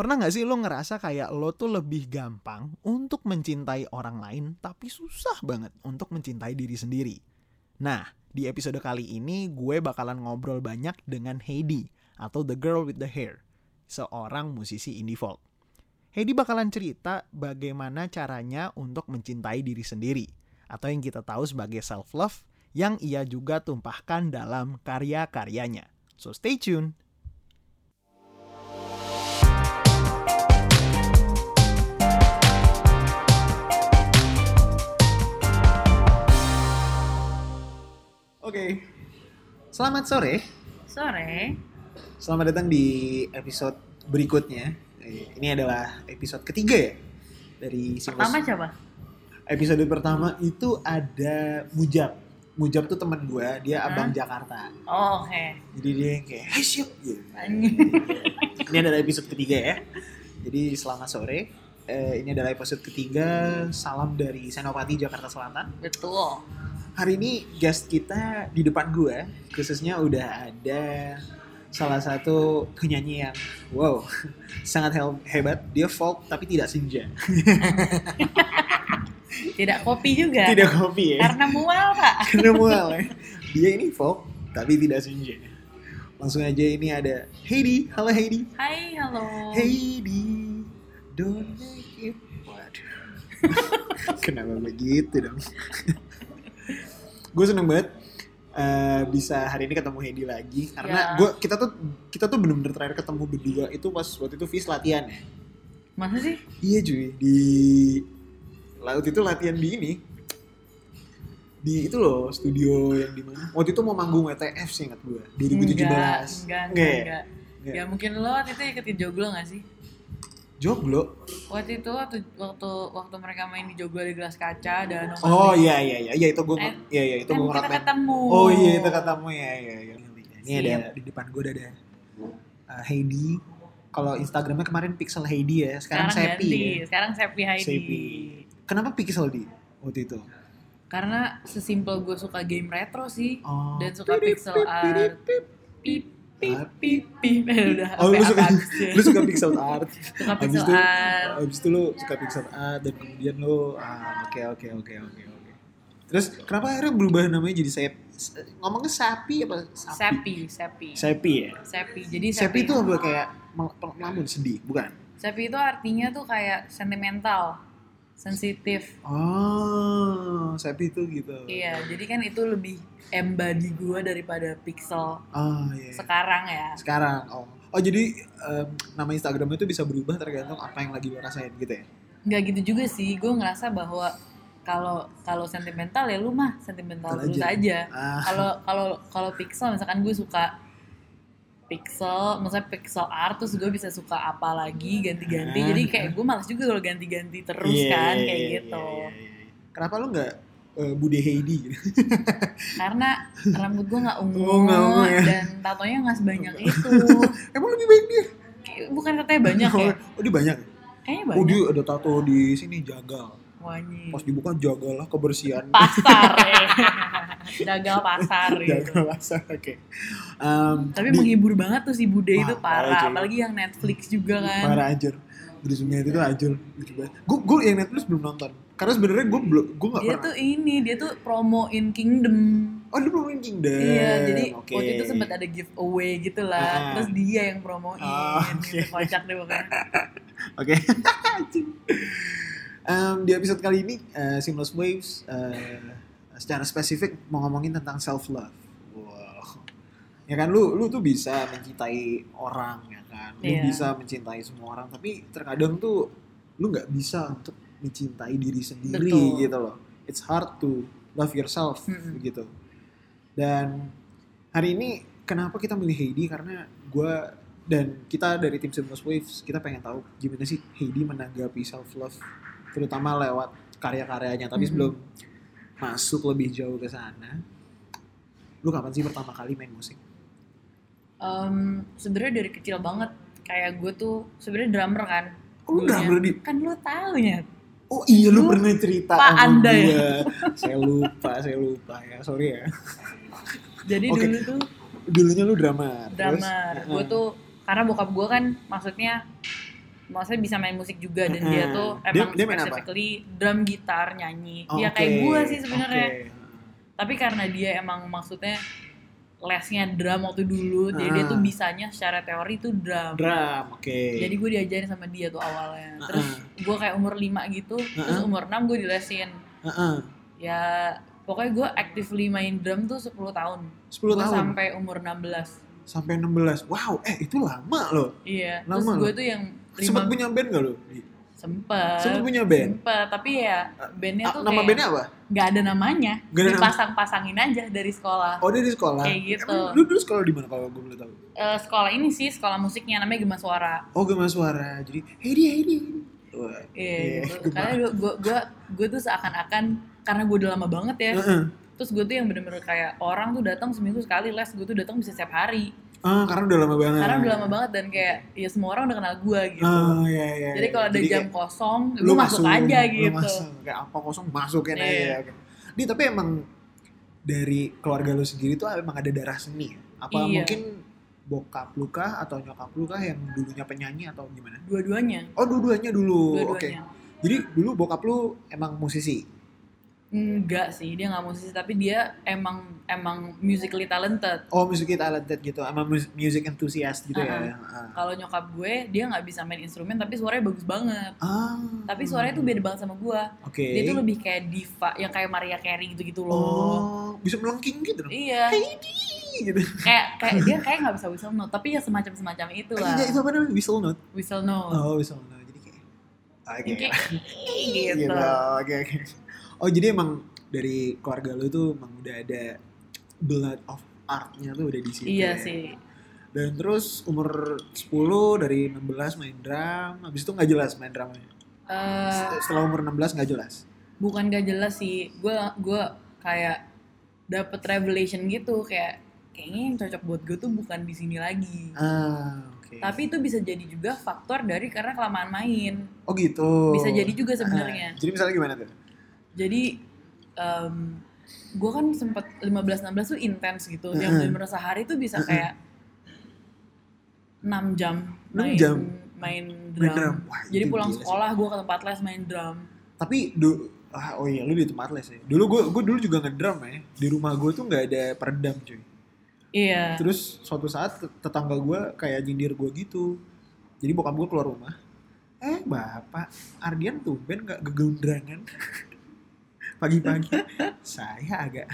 Pernah gak sih lo ngerasa kayak lo tuh lebih gampang untuk mencintai orang lain tapi susah banget untuk mencintai diri sendiri? Nah, di episode kali ini gue bakalan ngobrol banyak dengan Heidi atau The Girl with the Hair, seorang musisi indie folk. Heidi bakalan cerita bagaimana caranya untuk mencintai diri sendiri atau yang kita tahu sebagai self love yang ia juga tumpahkan dalam karya-karyanya. So stay tuned. Oke, selamat sore. Sore. Selamat datang di episode berikutnya. Ini adalah episode ketiga ya dari Siklus. Pertama coba. Episode pertama itu ada Mujab. Mujab tuh teman gue, dia Hah? abang Jakarta. Oh, oke. Jadi dia yang kayak, hey siap. Gitu. Ini adalah episode ketiga ya. Jadi selamat sore. Eh, ini adalah episode ketiga. Salam dari Senopati Jakarta Selatan. Betul. Hari ini guest kita di depan gue, khususnya udah ada salah satu penyanyi yang wow sangat hebat. Dia folk tapi tidak senja. Tidak kopi juga. Tidak kopi ya. Karena mual, Pak. Karena mual ya. Dia ini folk tapi tidak senja. Langsung aja ini ada Heidi. Halo Heidi. Hai, halo. Heidi, don't. Kenapa begitu dong? gue seneng banget eh, bisa hari ini ketemu Heidi lagi karena Ya. gue kita tuh kita tuh bener-bener terakhir ketemu berdua itu pas waktu itu Fis latihan ya. Masa sih? Iya cuy di laut itu latihan di ini di itu loh studio yang di mana waktu itu mau manggung WTF sih ingat gue 2017 Enggak, enggak, Nggak enggak, ya? enggak. Nggak. Ya mungkin lo waktu itu ikutin joglo gak sih? Joglo Waktu itu waktu waktu waktu mereka main di joglo di gelas kaca dan oh iya iya iya iya itu gue iya iya itu gue kita ngerasain ketemu. Oh iya itu katamu ya ya ya. Ini ada di depan gue ada uh, Heidi. Kalau Instagramnya kemarin Pixel Heidi ya, sekarang, Sekarang Sepi ganti. ya. Sekarang Sepi Heidi. Sepi. Kenapa Pixel di waktu itu? Karena sesimpel gue suka game retro sih Oh. dan suka pixel art. Pip pip pip pip. Udah Oh, lu suka, lu suka pixel art. Suka pixel itu, art. habis itu lu suka pixel art dan kemudian lu ah oke oke oke oke oke. Terus kenapa akhirnya berubah namanya jadi Sep? Ngomongnya sapi apa? Sepi, sepi. Sepi ya. Sepi. Jadi Sepi itu apa kayak mel- melamun sedih, bukan? Sepi itu artinya tuh kayak sentimental, sensitif. Oh, Sepi itu gitu. Iya, jadi kan itu lebih embody gue daripada pixel Oh iya. sekarang ya. Sekarang, oh. Oh jadi em, nama Instagram itu bisa berubah tergantung apa yang lagi lo rasain gitu ya? Nggak gitu juga sih, gue ngerasa bahwa kalau kalau sentimental ya lu mah sentimental terus aja. aja. Ah, Kalau kalau kalau pixel misalkan gue suka pixel, maksudnya pixel art terus gue bisa suka apa lagi ganti-ganti. Jadi kayak gue malas juga kalau ganti-ganti terus iya, kan iya, kayak iya, gitu. iya, iya, iya. Kenapa lo nggak eh, Bude Heidi gitu? Karena rambut gue nggak ungu, Oh, ungu ya. dan tatonya nggak sebanyak itu. Emang lebih baik dia? Bukan katanya banyak ya? Oh dia banyak? Kayaknya Oh banyak. dia ada tato di sini jagal. Wanyi. Pas dibuka jagalah kebersihan. Pasar ya. Dagal pasar gitu. Pasar, oke. Em, Tapi di- menghibur banget tuh si Bude Wah, itu parah. Apalagi yang Netflix juga kan. Parah anjir. Bruce Wayne itu anjir. Lucu banget. Gue gue yang Netflix belum nonton. Karena sebenarnya gue belum gue nggak Dia pernah. tuh ini, dia tuh promoin Kingdom. Oh dia main Kingdom. Iya, jadi Oke. waktu itu sempat ada giveaway gitu lah. Ah. Terus dia yang promoin. Ah, oke. gitu. Kocak deh pokoknya. Oke. Em, di episode kali ini eh, Seamless Waves eh, secara spesifik mau ngomongin tentang self love. Wow. Ya kan lu lu tuh bisa mencintai orang ya kan. Lu Iya. bisa mencintai semua orang tapi terkadang tuh lu nggak bisa untuk mencintai diri sendiri Betul. gitu loh. It's hard to love yourself Mm-mm. gitu. Dan hari ini kenapa kita milih Heidi karena gue dan kita dari tim Seamless Waves kita pengen tahu gimana sih Heidi menanggapi self love terutama lewat karya-karyanya tapi Mhm. sebelum masuk lebih jauh ke sana lu kapan sih pertama kali main musik Em, sebenarnya dari kecil banget kayak gue tuh sebenarnya drummer kan. oh, lu drummer di Kan lu tahu ya. oh iya lu, Lu pernah cerita Pak sama Anda ya? gua. saya lupa saya lupa ya sorry ya Jadi Oke. dulu tuh dulunya lu drummer terus? drummer. Gue tuh karena bokap gue kan maksudnya maksudnya bisa main musik juga dan dia tuh Dia- emang dia apa? specifically drum gitar nyanyi Oh, dia oke. kayak gue sih sebenarnya Oke. tapi karena dia emang maksudnya lesnya drum waktu dulu jadi dia Ah. tuh bisanya secara teori tuh drum Drum, oke. jadi gue diajarin sama dia tuh awalnya terus Heeh. gue kayak umur 5 gitu terus Heeh. umur 6 gue dilesin Heeh. ya pokoknya gue actively main drum tuh 10 tahun 10 Gua tahun sampai umur 16 sampai 16. Wow, eh itu lama loh. iya terus Lama gue loh. tuh yang Sempat lima punya band gak lo? sempet Sempat punya band? sempet tapi ya bandnya Ah, tuh nama kayak bandnya apa? nggak ada namanya Nggak ada dipasang-pasangin aja dari sekolah Oh dia di sekolah. Kayak gitu. Emang lu dulu sekolah di mana kalau gue boleh tahu? Eh, sekolah ini sih sekolah musiknya namanya Gema Suara Oh Gema Suara. Jadi hey dia. Wah, Iya, iya, gitu. Gema. Karena gue gue gue tuh seakan-akan karena gue udah lama banget ya. Heeh. Terus gue tuh yang bener-bener kayak orang tuh datang seminggu sekali les, gue tuh datang bisa setiap hari. Ah, karena udah lama banget. Karena udah lama banget dan kayak ya semua orang udah kenal gue gitu. Ah, iya, iya. Jadi kalau ada Jadi jam kayak kosong, lu gue masuk, aja lu gitu. masuk. Kayak apa kosong masukin Iya. aja. Oke. Di tapi emang dari keluarga lu sendiri tuh emang ada darah seni. ya? Apa Iya. mungkin bokap lu kah atau nyokap lu kah yang dulunya penyanyi atau gimana? Dua-duanya. Oh, dua-duanya dulu. Oke. Dua-duanya. Jadi dulu bokap lu emang musisi. Enggak sih, dia nggak musisi tapi dia emang emang musically talented. Oh, musik talented gitu. Emang mus- music enthusiast gitu Ah, ya. Ah. Kalau nyokap gue, dia nggak bisa main instrumen tapi suaranya bagus banget. Ah. Tapi suaranya tuh beda banget sama gue. Oke. Dia tuh lebih kayak diva, yang kayak Maria Carey gitu-gitu loh. Oh, bisa melengking gitu dong. Iya, Heidi gitu. kayak kayak dia kayak nggak bisa whistle note, tapi ya semacam semacam itu lah. Iya, itu apa namanya? Whistle note. Whistle note. Oh, whistle note. Jadi kayak Oke. Kayak Gitu. gitu. Oke, oke. Oh, jadi emang dari keluarga lu tuh emang udah ada blood of art-nya tuh udah di situ. Iya ya. sih. Dan terus umur 10 dari 16 main drum, habis itu nggak jelas main drumnya. Eh, Setelah umur 16 nggak jelas. bukan gak jelas sih. Gue gue kayak dapet revelation gitu kayak kayaknya yang cocok buat gue tuh bukan di sini lagi. Ah, oke. Tapi itu bisa jadi juga faktor dari karena kelamaan main. Oh gitu. Bisa jadi juga sebenarnya. Ah, jadi misalnya gimana tuh? Jadi gue kan sempet 15-16 tuh intens gitu. Yang Heeh. bener-bener sehari tuh bisa kayak 6 jam 6 main jam? main drum. Main drum. Wah, Jadi pulang sekolah gue ke tempat les main drum. Tapi du ah, oh iya lu di tempat les ya. Dulu gue gue dulu juga ngedrum ya. Di rumah gue tuh nggak ada peredam cuy. Iya. Terus suatu saat tet- tetangga gue kayak nyindir gue gitu. Jadi bokap gue keluar rumah. Eh bapak Ardian tuh ben gak gegundangan. Pagi-pagi saya agak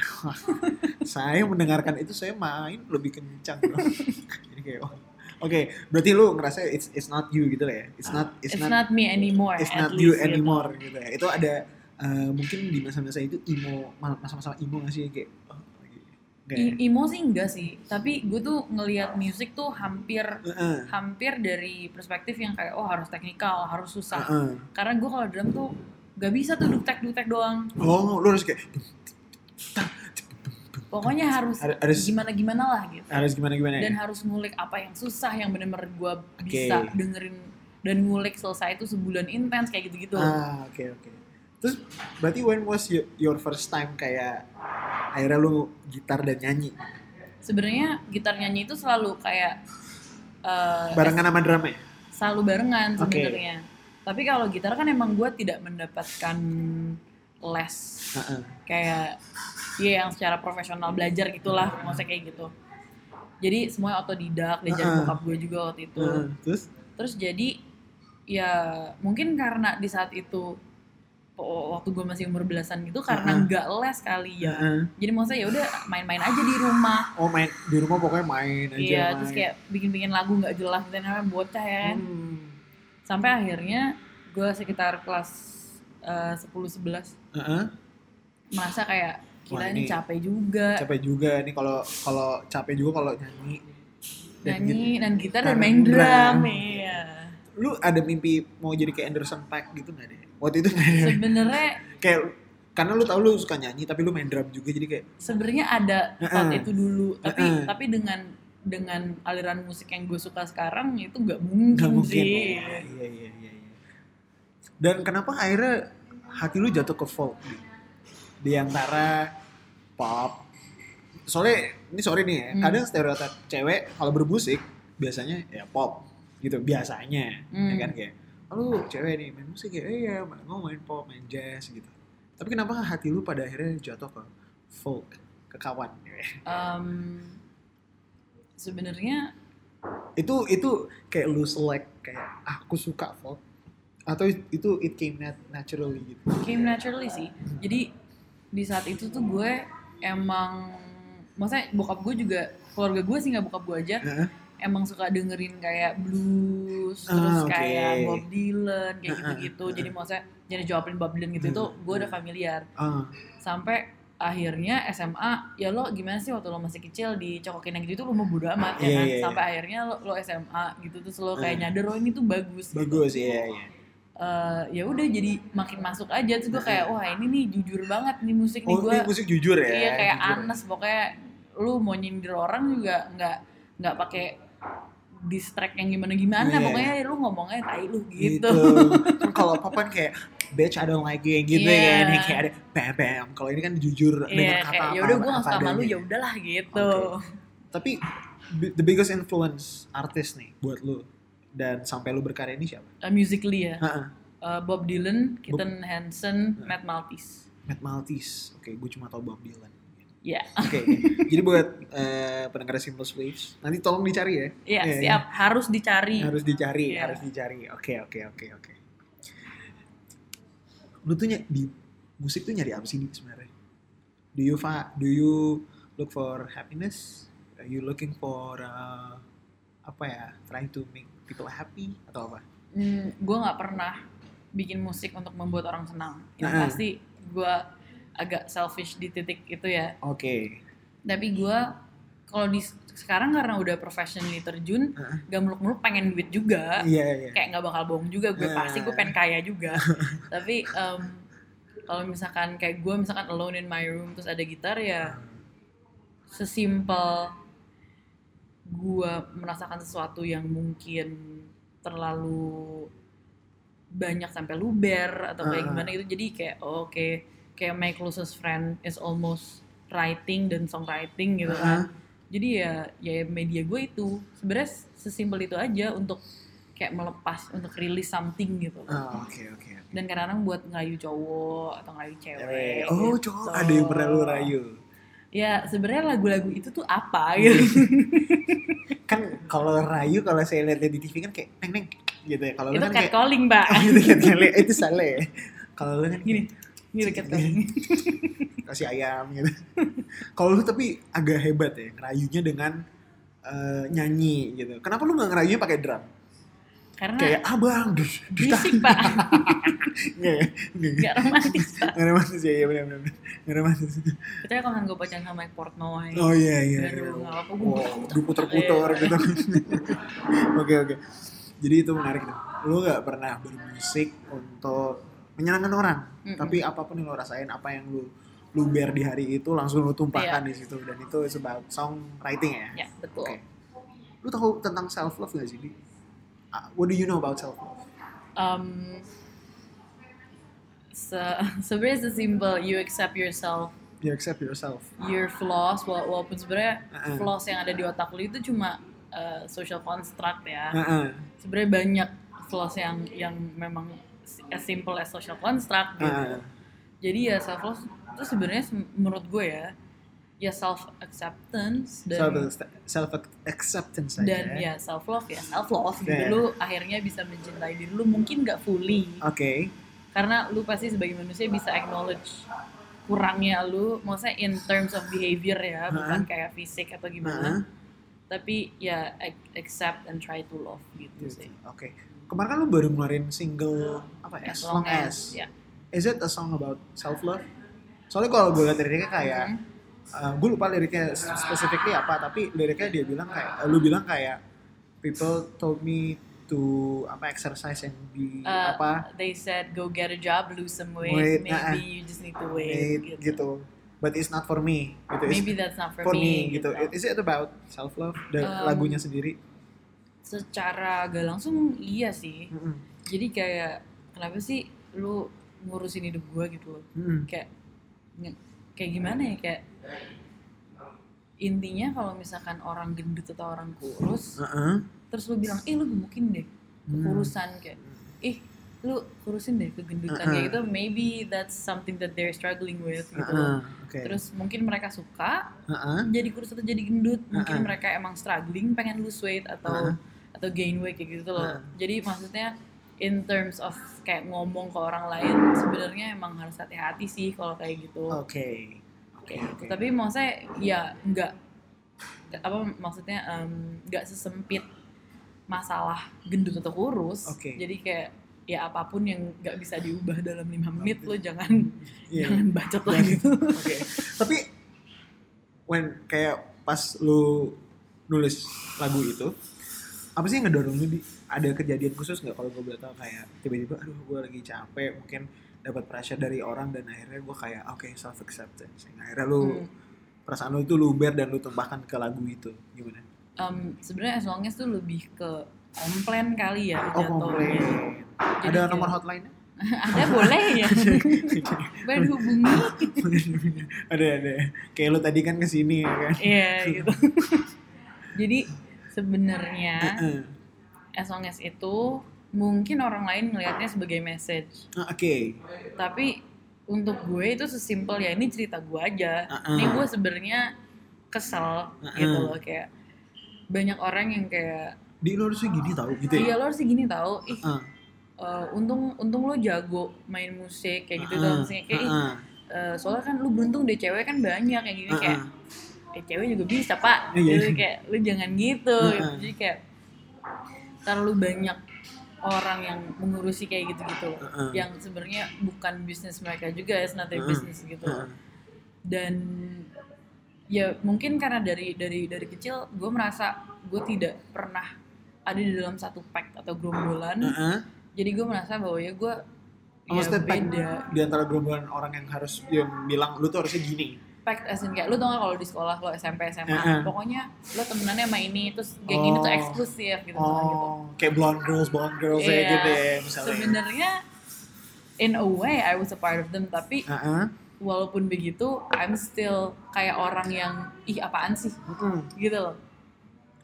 saya mendengarkan itu saya main lebih kencang bro. Jadi kayak oh, Oke, berarti lu ngerasa it's it's not you gitu lah ya. It's not it's, It's, not, me anymore. it's not you gitu. anymore gitu ya. Itu ada eh, mungkin di masa-masa itu emo masa-masa emo gak sih kayak oh, Nggak ya? I- emo sih enggak sih, tapi gue tuh ngelihat musik tuh hampir Heeh. hampir dari perspektif yang kayak oh harus teknikal, harus susah. Heeh. Karena gue kalau drum tuh gak bisa tuh duktek duktek doang. Oh, lu harus kayak Pokoknya harus Har- harus- gimana gimana lah gitu. harus gimana gimana Dan ya? harus ngulik apa yang susah yang bener-bener gue bisa dengerin dan ngulik selesai itu sebulan intens kayak gitu-gitu. Ah, oke oke. Terus berarti when was your, your first time kayak akhirnya lu gitar dan nyanyi Sebenarnya gitar nyanyi itu selalu kayak eh, barengan sama drum ya? selalu barengan sebenarnya. Tapi kalau gitar kan emang gue tidak mendapatkan les Heeh. kayak ya yang secara profesional belajar gitulah, maksudnya kayak gitu. Jadi semuanya otodidak, diajarin Heeh. bokap gue juga waktu itu. Terus Terus jadi ya mungkin karena di saat itu waktu gue masih umur belasan gitu karena nggak les kali ya. Heeh. Jadi maksudnya ya udah main-main aja di rumah. oh main di rumah pokoknya main aja. Iya, main. terus kayak bikin-bikin lagu nggak jelas dan namanya bocah ya kan. Hmm. Sampai akhirnya gue sekitar kelas eh, 10-11 Heeh. merasa kayak gila ini ini capek juga Capek juga nih kalau kalau capek juga kalau nyanyi. Dan gitu. nyanyi dan gitar dan main drum. drum iya Lu ada mimpi mau jadi kayak Anderson Paak gitu nggak deh? Waktu itu sebenarnya kayak karena lu tau lu suka nyanyi tapi lu main drum juga jadi kayak sebenarnya ada thought Heeh. itu dulu tapi Heeh. tapi dengan dengan aliran musik yang gue suka sekarang itu nggak mungkin, nggak mungkin sih ya. iya iya iya iya. dan kenapa akhirnya hati lu jatuh ke folk di, di antara pop soalnya ini sorry nih ya Hmm. kadang stereotip cewek kalau bermusik biasanya ya pop gitu biasanya ya Hmm. kan kayak lu cewek nih main musik ya iya mau main pop main jazz gitu tapi kenapa hati lu pada akhirnya jatuh ke folk ke kawan Um, Sebenarnya itu itu kayak lu select kayak ah, aku suka folk atau itu it came nat naturally gitu came naturally sih. Jadi di saat itu tuh gue emang, maksudnya bokap gue juga keluarga gue sih nggak bokap gue aja, Heeh. emang suka dengerin kayak blues, Ah, terus oke. kayak Bob Dylan kayak gitu-gitu. Jadi maksudnya jadi Joplin, Bob Dylan gitu itu Hmm. gue udah familiar. ah Sampai akhirnya SMA ya lo gimana sih waktu lo masih kecil dicokokin yang gitu lo mau bodo amat ya Iya, kan iya, iya. sampai akhirnya lo, lo SMA gitu terus lo kayak Hmm. nyadar oh ini tuh bagus gitu. bagus ya ya Eh, ya udah jadi makin masuk aja terus gue kayak wah ini nih jujur banget nih musik nih oh gue ini musik jujur ya iya kayak jujur. anes pokoknya lu mau nyindir orang juga nggak nggak pakai distract yang gimana gimana Iya. pokoknya lu ngomongnya tai lu gitu, gitu, kalau papan kayak bitch I don't like you yang gitu Iya. kan yang kayak ada bam kalau ini kan jujur dengan iya kata kayak apa ya udah gue nggak suka sama lu ya udahlah gitu tapi bi- the biggest influence artis nih buat lu dan sampai lu berkarya ini siapa? Eh, musically ya. Eh, Bob Dylan, Keaton Hansen, Matt Maltese Matt Maltese. Oke, gue cuma tau Bob Dylan. ya Oke, jadi buat eh, pendengar Simple Waves, nanti tolong dicari ya. iya Iya, siap harus dicari Harus dicari, Iya. harus dicari. Oke, oke, oke, oke. Lu tuh ny- di musik tuh nyari apa sih Di, sebenarnya? Do you fa do you look for happiness? Are you looking for uh, apa ya? Trying to make people happy atau apa? hmm, gue nggak pernah bikin musik untuk membuat orang senang yang Nah. pasti gue agak selfish di titik itu ya Oke. tapi gue kalau di sekarang karena udah professionally terjun Heeh. gak muluk-muluk pengen duit juga. Iya, iya. kayak nggak bakal bohong juga gue Nah. pasti gue pengen kaya juga. Tapi em, kalau misalkan kayak gue misalkan alone in my room terus ada gitar ya sesimpel gue merasakan sesuatu yang mungkin terlalu banyak sampai luber atau kayak gimana gitu. Jadi kayak oh, oke kayak my closest friend is almost writing dan songwriting gitu kan jadi ya ya media gue itu sebenarnya sesimpel itu aja untuk kayak melepas untuk rilis something gitu Oh, oke, oke. oke. dan kadang-kadang buat ngerayu cowok atau ngerayu cewek Oh, gitu. cowok ada yang pernah lu rayu. ya sebenarnya lagu-lagu itu tuh apa gitu kan kalau rayu kalau saya lihat di TV kan kayak neng neng gitu ya kalau itu kan kayak catcalling mbak oh, gitu kayak itu salah ya kalau lu kan gini gini catcalling kasih ayam gitu. Kalau lu tapi agak hebat ya ngerayunya dengan eh, nyanyi gitu. Kenapa lu nggak ngerayunya pakai drum? Karena kayak abang dus dus bisik pak. Nggak ya? Nggak nggak romantis pak. Nggak romantis ya iya benar benar nggak romantis. Ketika kalau gue pacaran sama Mike Portnoy. Oh iya iya apa gue Wow, diputer-puter Iya. gitu. Oke oke. Jadi itu menarik. Lu nggak pernah bermusik untuk menyenangkan orang, Mm-mm. tapi apa pun yang lu rasain, apa yang lu lu bear di hari itu langsung lu tumpahkan Iya. di situ dan itu sebab songwriting ya. ya betul Oke. Lu tahu tentang self love gak sih? Di? Ah, What do you know about self love? um, se sebenarnya sesimpel you accept yourself You accept yourself. your flaws wala- walaupun sebenarnya Uh-uh. flaws yang ada di otak lu itu cuma uh, social construct ya Heeh. sebenarnya banyak flaws yang yang memang as simple as social construct gitu Heeh. jadi ya self love itu sebenarnya se- menurut gue ya ya self acceptance dan Self self acceptance aja. dan ya self love ya self love gitu Yeah. lu akhirnya bisa mencintai diri lu mungkin nggak fully Oke. karena lu pasti sebagai manusia bisa acknowledge kurangnya lu maksudnya in terms of behavior ya bukan kayak fisik atau gimana tapi ya ac- accept and try to love gitu Gitu. sih Oke. Kemarin kan lu baru ngeluarin single apa ya? as long as. ya Is it a song about self love? Soalnya kalau gue liat liriknya kayak, Mhm. gue lupa liriknya specifically apa, tapi liriknya dia bilang kayak, eh, lu bilang kayak, people told me to apa exercise and be Uh, apa, they said go get a job lose some weight, Weight, maybe nah, you just need to wait gitu. But it's not for me. Gitu. It's maybe that's not for, for me, gitu. gitu. Is it about self love? Dan Um, lagunya sendiri. Secara gak langsung iya sih Mm-mm. jadi kayak kenapa sih lu ngurusin hidup gua gitu loh Mm-mm. kayak nge- kayak gimana ya kayak intinya kalau misalkan orang gendut atau orang kurus Uh-uh. terus lu bilang eh lu gemukin deh Hmm. kekurusan kayak ih lu kurusin deh kegendutan Uh-uh. kayak gitu maybe that's something that they're struggling with gitu Heeh, oke. terus mungkin mereka suka Heeh. jadi kurus atau jadi gendut mungkin Uh-uh. mereka emang struggling pengen lose weight atau atau gain weight kayak gitu loh Uh-uh. jadi maksudnya in terms of kayak ngomong ke orang lain sebenarnya emang harus hati-hati sih kalau kayak gitu Oke. Oke, Kayak gitu. oke. tapi maksudnya ya nggak apa maksudnya em, nggak sesempit masalah gendut atau kurus Oke. jadi kayak ya apa pun yang nggak bisa diubah dalam lima menit lo jangan Iya. jangan bacot lah gitu Oke. Tapi when kayak pas lu nulis lagu itu, apa sih yang ngedorong lu di ada kejadian khusus nggak kalau gue boleh tahu kayak tiba-tiba aduh gue lagi capek mungkin dapat pressure dari orang dan akhirnya gue kayak oke self acceptance akhirnya lu Hmm. perasaan lu itu luber dan lu tumpahkan ke lagu itu gimana? Em, sebenarnya as long as tuh lebih ke komplain kali ya Oh komplain. Jadi Ada nomor hotline-nya? ada boleh ya berhubungi ada ada. Kayak lu tadi kan ke sini ya kan? iya gitu jadi sebenarnya Heeh. as long as itu mungkin orang lain ngelihatnya sebagai message Ah, Oke. tapi untuk gue itu sesimpel ya ini cerita gue aja Uh-uh. ini gue sebenarnya kesel Uh-uh. gitu loh kayak banyak orang yang kayak Di Indonesia gini tau gitu ya? iya lo harus gini tahu ih Ah, eh, untung untung lo jago main musik kayak gitu tuh maksudnya kayak ih, ah, eh, soalnya kan lu beruntung deh cewek kan banyak kayak gini ah, kayak eh cewek juga bisa pak. Iya. Jadi kayak lu jangan gitu. Gitu. jadi kayak terlalu banyak orang yang mengurusi kayak gitu-gitu. Loh yang sebenarnya bukan bisnis mereka juga their Heeh. business gitu. Dan ya mungkin karena dari dari dari kecil gue merasa gue tidak pernah ada di dalam satu pack atau gerombolan. Jadi gue merasa bahwa ya gue Oh, ya maksudnya pack beda. di antara gerombolan orang yang harus yang bilang lu tuh harusnya gini. Pact as in kayak lu tau gak kalau di sekolah lo SMP SMA Heeh. pokoknya lo temenannya sama ini terus geng ini tuh Oh. eksklusif gitu gitu Oh, kayak blonde girls, blonde girls kayak Iya. gitu ya misalnya. sebenarnya in a way I was a part of them tapi Heeh. walaupun begitu I'm still kayak orang yang ih apaan sih Heeh. gitu loh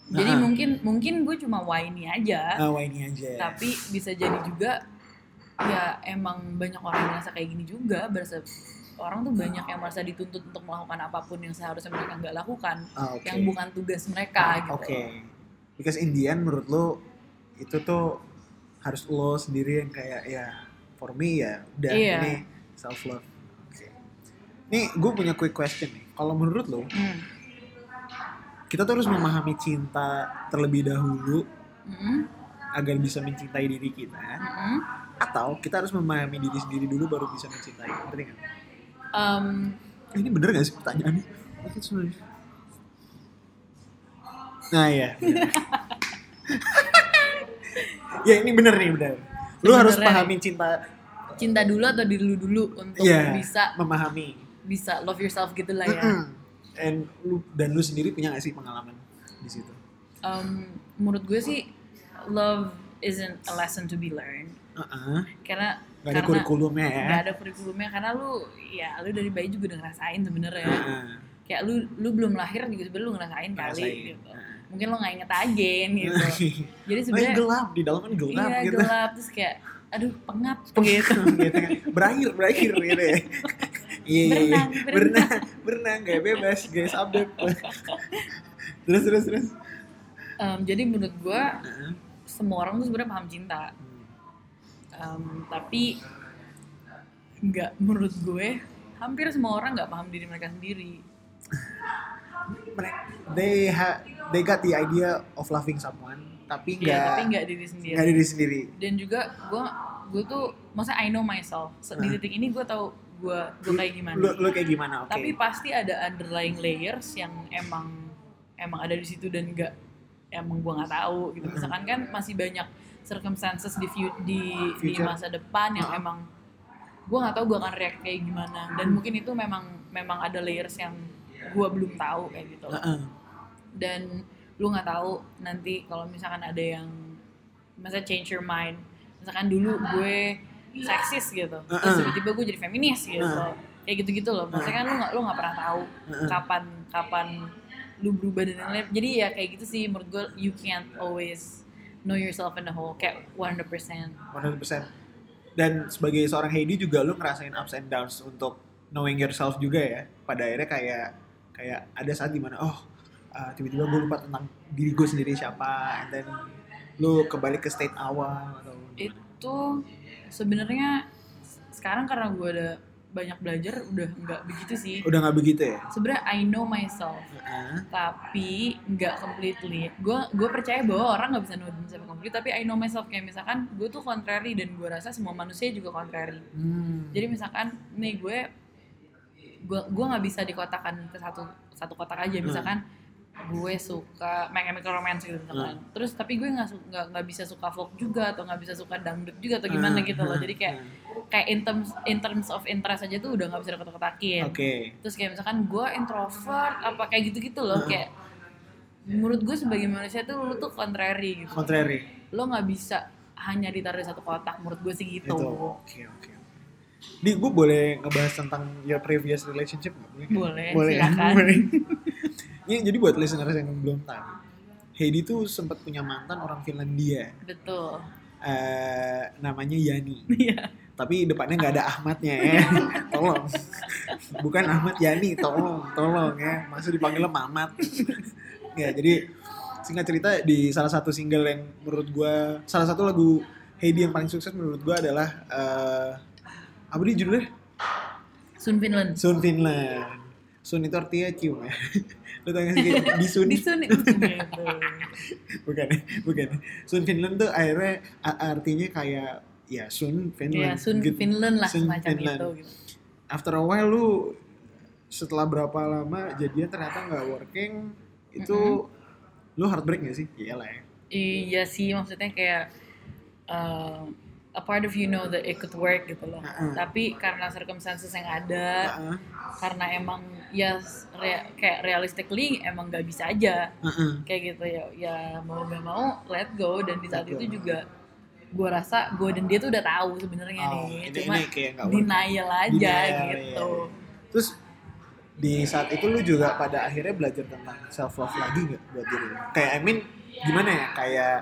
jadi Nah. mungkin mungkin gue cuma whiny aja wah ini aja. tapi bisa jadi juga ya emang banyak orang merasa kayak gini juga berasa orang tuh banyak yang merasa dituntut untuk melakukan apa pun yang seharusnya mereka nggak lakukan Ah, oke. yang bukan tugas mereka gitu Oke. Because in the end menurut lo itu tuh harus lo sendiri yang kayak ya for me ya udah Iya. ini self love. Oke. Nih gue punya quick question nih. Kalau menurut lo Hmm. kita tuh harus memahami cinta terlebih dahulu Mm-mm. agar bisa mencintai diri kita Mm-mm. atau kita harus memahami diri sendiri dulu baru bisa mencintai ngerti nggak? Um, ini bener gak sih pertanyaannya? Oke, sebenarnya. Nah ya. ya ini bener nih bener. Lu harus Sebenarnya pahami cinta, cinta dulu atau diri lu dulu untuk Iya. bisa memahami. bisa love yourself gitu lah ya. And lu dan lu sendiri punya gak sih pengalaman di situ? Um, menurut gue sih love isn't a lesson to be learned Heeh. karena Gak ada kurikulumnya ya. nggak ada kurikulumnya karena lu ya lu dari bayi juga udah ngerasain sebenarnya Heeh. kayak lu lu belum lahir juga sebenarnya lu ngerasain kali Ngerasain. gitu Heeh. mungkin lo nggak inget aja gitu jadi sebenarnya gelap di dalam kan gelap iya gitu. gelap terus kayak aduh pengap gitu gitu kan. Berakhir, berakhir gitu ya. Iya, iya, iya. Berenang, berenang. berenang, berenang, kayak bebas, guys, update. terus, terus, terus. Em, jadi menurut gua Heeh. semua orang tuh sebenarnya paham cinta Em, tapi nggak menurut gue hampir semua orang nggak paham diri mereka sendiri. They ha, they got the idea of loving someone, tapi ya nggak, tapi nggak diri sendiri. nggak diri sendiri. dan juga gue gue tuh masa I know myself. Se- di titik ini gue tahu gue gue kayak gimana. Lu, lu kayak gimana? Oke. tapi pasti ada underlying layers yang emang emang ada di situ dan nggak emang gue nggak tahu gitu. Misalkan kan masih banyak circumstances di fu- di, di masa depan yang Ah. emang gue nggak tahu gue akan react kayak gimana dan mungkin itu memang memang ada layers yang gue belum tahu kayak gitu Heeh. dan lu nggak tahu nanti kalau misalkan ada yang masa change your mind misalkan dulu gue seksis gitu terus Uh-uh. tiba-tiba gue jadi feminis gitu Uh. kayak gitu-gitu loh maksudnya kan lu nggak lu nggak pernah tahu Uh-uh. kapan kapan lu berubah dan lain-lain jadi ya kayak gitu sih menurut gue you can't always know yourself in the whole kayak 100%. 100%. Dan sebagai seorang Heidi juga lu ngerasain ups and downs untuk knowing yourself juga ya. Pada akhirnya kayak kayak ada saat di mana oh uh, tiba-tiba gue lupa tentang diri gue sendiri siapa, and then lu kembali ke state awal atau Itu sebenarnya sekarang karena gue ada banyak belajar udah nggak begitu sih. udah nggak begitu ya? Sebenarnya I know myself. Heeh. tapi nggak completely. Gue gue percaya bahwa orang nggak bisa know themselves completely, tapi I know myself kayak misalkan gue tuh contrary dan gue rasa semua manusia juga contrary. Hmm. Jadi misalkan nih gue gue gue nggak bisa dikotakan ke satu satu kotak aja. Hmm. Gue suka My Chemical Romance gitu misalkan. Hmm. Terus tapi gue nggak nggak nggak bisa suka folk juga atau nggak bisa suka dangdut juga atau gimana Hmm. gitu loh. Jadi kayak kayak in terms in terms of interest aja tuh udah nggak bisa dikotak-kotakin Oke. terus kayak misalkan gue introvert apa kayak gitu-gitu loh kayak menurut gue sebagai manusia tuh lu tuh contrary gitu Contrary. lo nggak bisa hanya ditaruh di satu kotak menurut gue sih gitu Itu. Oke, oke. Di gue boleh ngebahas tentang your previous relationship nggak? Boleh, Boleh. kan? silakan. Boleh. Ini jadi buat listeners yang belum tahu, Heidi tuh sempat punya mantan orang Finlandia, betul eh namanya Yani. Iya. Tapi depannya nggak ada Ahmadnya ya, tolong. Bukan Ahmad Yani, tolong, tolong ya. Masa dipanggilnya Mamat. ya, jadi singkat cerita di salah satu single yang menurut gua, salah satu lagu Heidi yang paling sukses menurut gua adalah eh apa dia judulnya? Sun Finland Sun Finland. Sun itu artinya cium ya. Lu tau gak sih kayak di Sun? di Sun gitu bukan, bukan. Sun Finland tuh akhirnya artinya kayak ya Sun Finland. ya Sun gitu. Finland lah Sun semacam Finland. itu gitu. After a while lu setelah berapa lama jadian ternyata nggak working itu lu heartbreak gak sih? Iyalah ya. iya sih maksudnya kayak uh, a part of you know that it could work gitu loh Heeh. tapi karena circumstances yang ada Heeh, karena emang ya rea- kayak realistically emang nggak bisa aja heeh. kayak gitu ya ya mau nggak mau let go dan di saat itu juga gue rasa gue dan dia tuh udah tahu sebenarnya Oh, nih ini- cuma ini kayak work. denial aja Denial, gitu iya. Terus di saat itu lu juga pada akhirnya belajar tentang self love lagi nggak buat diri lu? Kayak I mean gimana ya? Kayak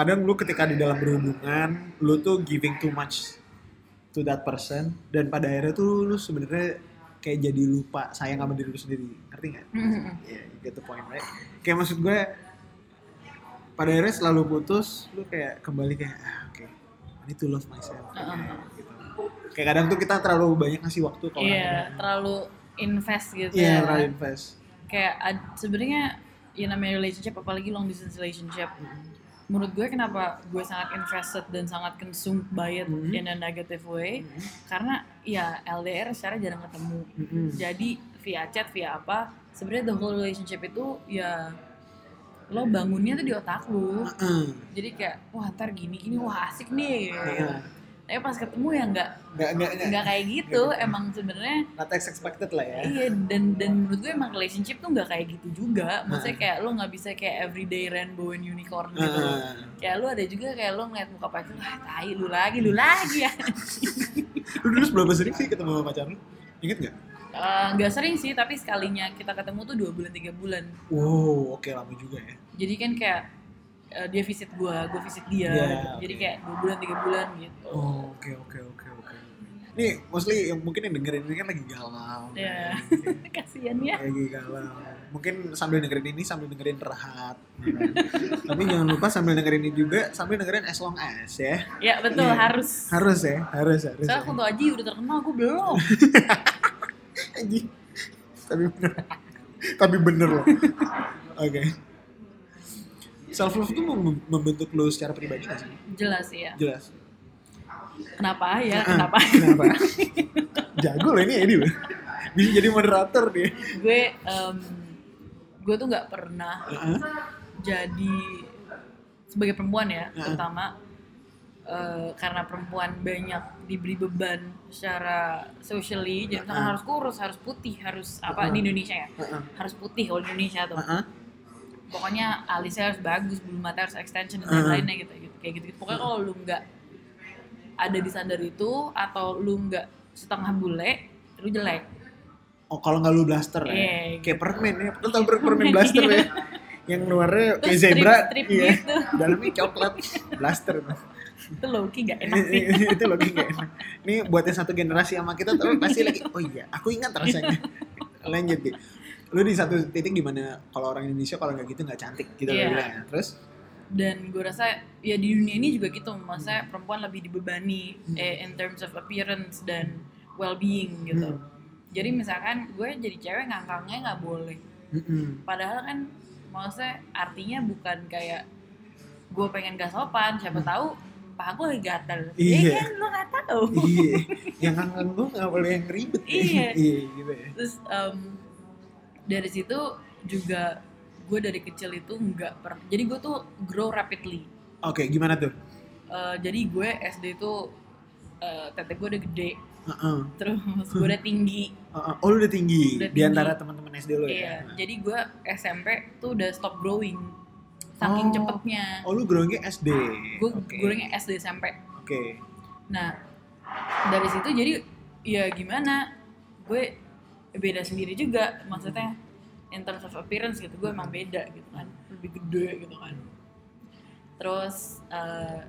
kadang lu ketika di dalam berhubungan lu tuh giving too much to that person dan pada akhirnya tuh lu sebenarnya kayak jadi lupa sayang sama diri lu sendiri. Ngerti nggak? Mhm. Ya, you get the point, right? Kayak maksud gue pada akhirnya selalu putus, lu kayak kembali kayak ah, oke, I need to love myself. Heeh. Gitu. Kayak kadang tuh kita terlalu banyak ngasih waktu orang iya lain. terlalu invest gitu Iya, ya terlalu invest. kayak sebenarnya ya namanya relationship apalagi long distance relationship menurut gue kenapa gue sangat invested dan sangat consumed by it Mhm. in a negative way karena ya LDR secara jarang ketemu Mm-mm. jadi via chat via apa sebenarnya the whole relationship itu ya lo bangunnya tuh di otak lu Heeh. jadi kayak wah ntar gini gini wah asik nih Heeh. Tapi pas ketemu ya nggak Nggak, nggak, nggak. nggak kayak gitu emang sebenarnya Not as expected lah ya. iya dan dan menurut gue emang relationship tuh nggak kayak gitu juga maksudnya kayak lo nggak bisa kayak everyday rainbow and unicorn gitu Heeh. kayak lo ada juga kayak lo ngeliat muka pacar ah tai lu lagi lu lagi ya Lu dulu berapa sering sih ketemu sama pacar lu? Ingat nggak? Eh, nggak sering sih tapi sekalinya kita ketemu tuh dua bulan tiga bulan Wow, oke lama juga ya. jadi kan kayak eh, dia visit gue gue visit dia Iya, jadi kayak dua bulan tiga bulan gitu Oh, oke oke oke oke. Nih, mostly yang mungkin yang dengerin ini kan lagi galau. ya kan? kasian ya lagi galau. Mungkin sambil dengerin ini sambil dengerin rehat. ya kan? Tapi jangan lupa sambil dengerin ini juga sambil dengerin as long as ya. ya betul Iya. harus Harus ya, harus harus. soalnya ya. Kunto Aji udah terkenal gue belum Anjing. Tapi bener. Tapi bener loh. Oke. Self love mem- membentuk lo secara pribadi gak sih? jelas ya Jelas. kenapa ya Ah, kenapa Kenapa? Jago loh ini Edi loh. Bisa jadi moderator dia. gue em, gue tuh nggak pernah Heeh. jadi sebagai perempuan ya Heeh. terutama eh, karena perempuan banyak diberi beban secara socially jadi misalkan Heeh. harus kurus harus putih harus apa Heeh. di Indonesia ya Heeh. harus putih kalau di Indonesia tuh Heeh. Pokoknya alisnya harus bagus bulu mata harus extension dan Heeh. lain-lainnya gitu, gitu kayak gitu, pokoknya kalau lu nggak ada di standar itu atau lu nggak setengah bule lu jelek Oh kalau nggak lu blaster ya? Iya, Kayak permen ya. Lu tau per- permen blaster ya? yang luarnya kayak zebra, strip-strip iya. gitu. Dalamnya coklat, blaster. itu Loki gak enak sih itu loh gak enak. Ini buat yang satu generasi sama kita tuh pasti lagi, oh iya, aku ingat rasanya. Lanjut deh. Lu di satu titik di mana kalau orang Indonesia kalau nggak gitu nggak cantik gitu lo bilang ya. Terus dan gue rasa ya di dunia ini juga gitu masa perempuan lebih dibebani Hmm. eh, in terms of appearance dan well-being gitu Hmm. jadi misalkan gue jadi cewek ngangkangnya nggak boleh mm-mm. padahal kan maksudnya artinya bukan kayak gue pengen gak sopan siapa tahu paha gue lagi gatel Hmm. Iya. ya kan lo gak tahu iya, yang kangen gue nggak boleh yang ribet. ya. Iya. iya gitu ya. terus em, dari situ juga gue dari kecil itu nggak per jadi gue tuh grow rapidly Oke, gimana tuh? Eh, jadi gue SD itu eh, tete gue udah gede Heeh. terus gue udah tinggi Heeh. Oh, lu udah tinggi, Udah di tinggi. antara teman-teman SD lu iya ya? jadi gue SMP tuh udah stop growing saking Oh. cepetnya Oh, lu growingnya SD. gue Oke. growingnya SD SMP Oke. nah dari situ jadi ya gimana gue beda sendiri juga. Maksudnya in terms of appearance gitu gue emang beda gitu kan. Lebih gede gitu kan. Terus eh,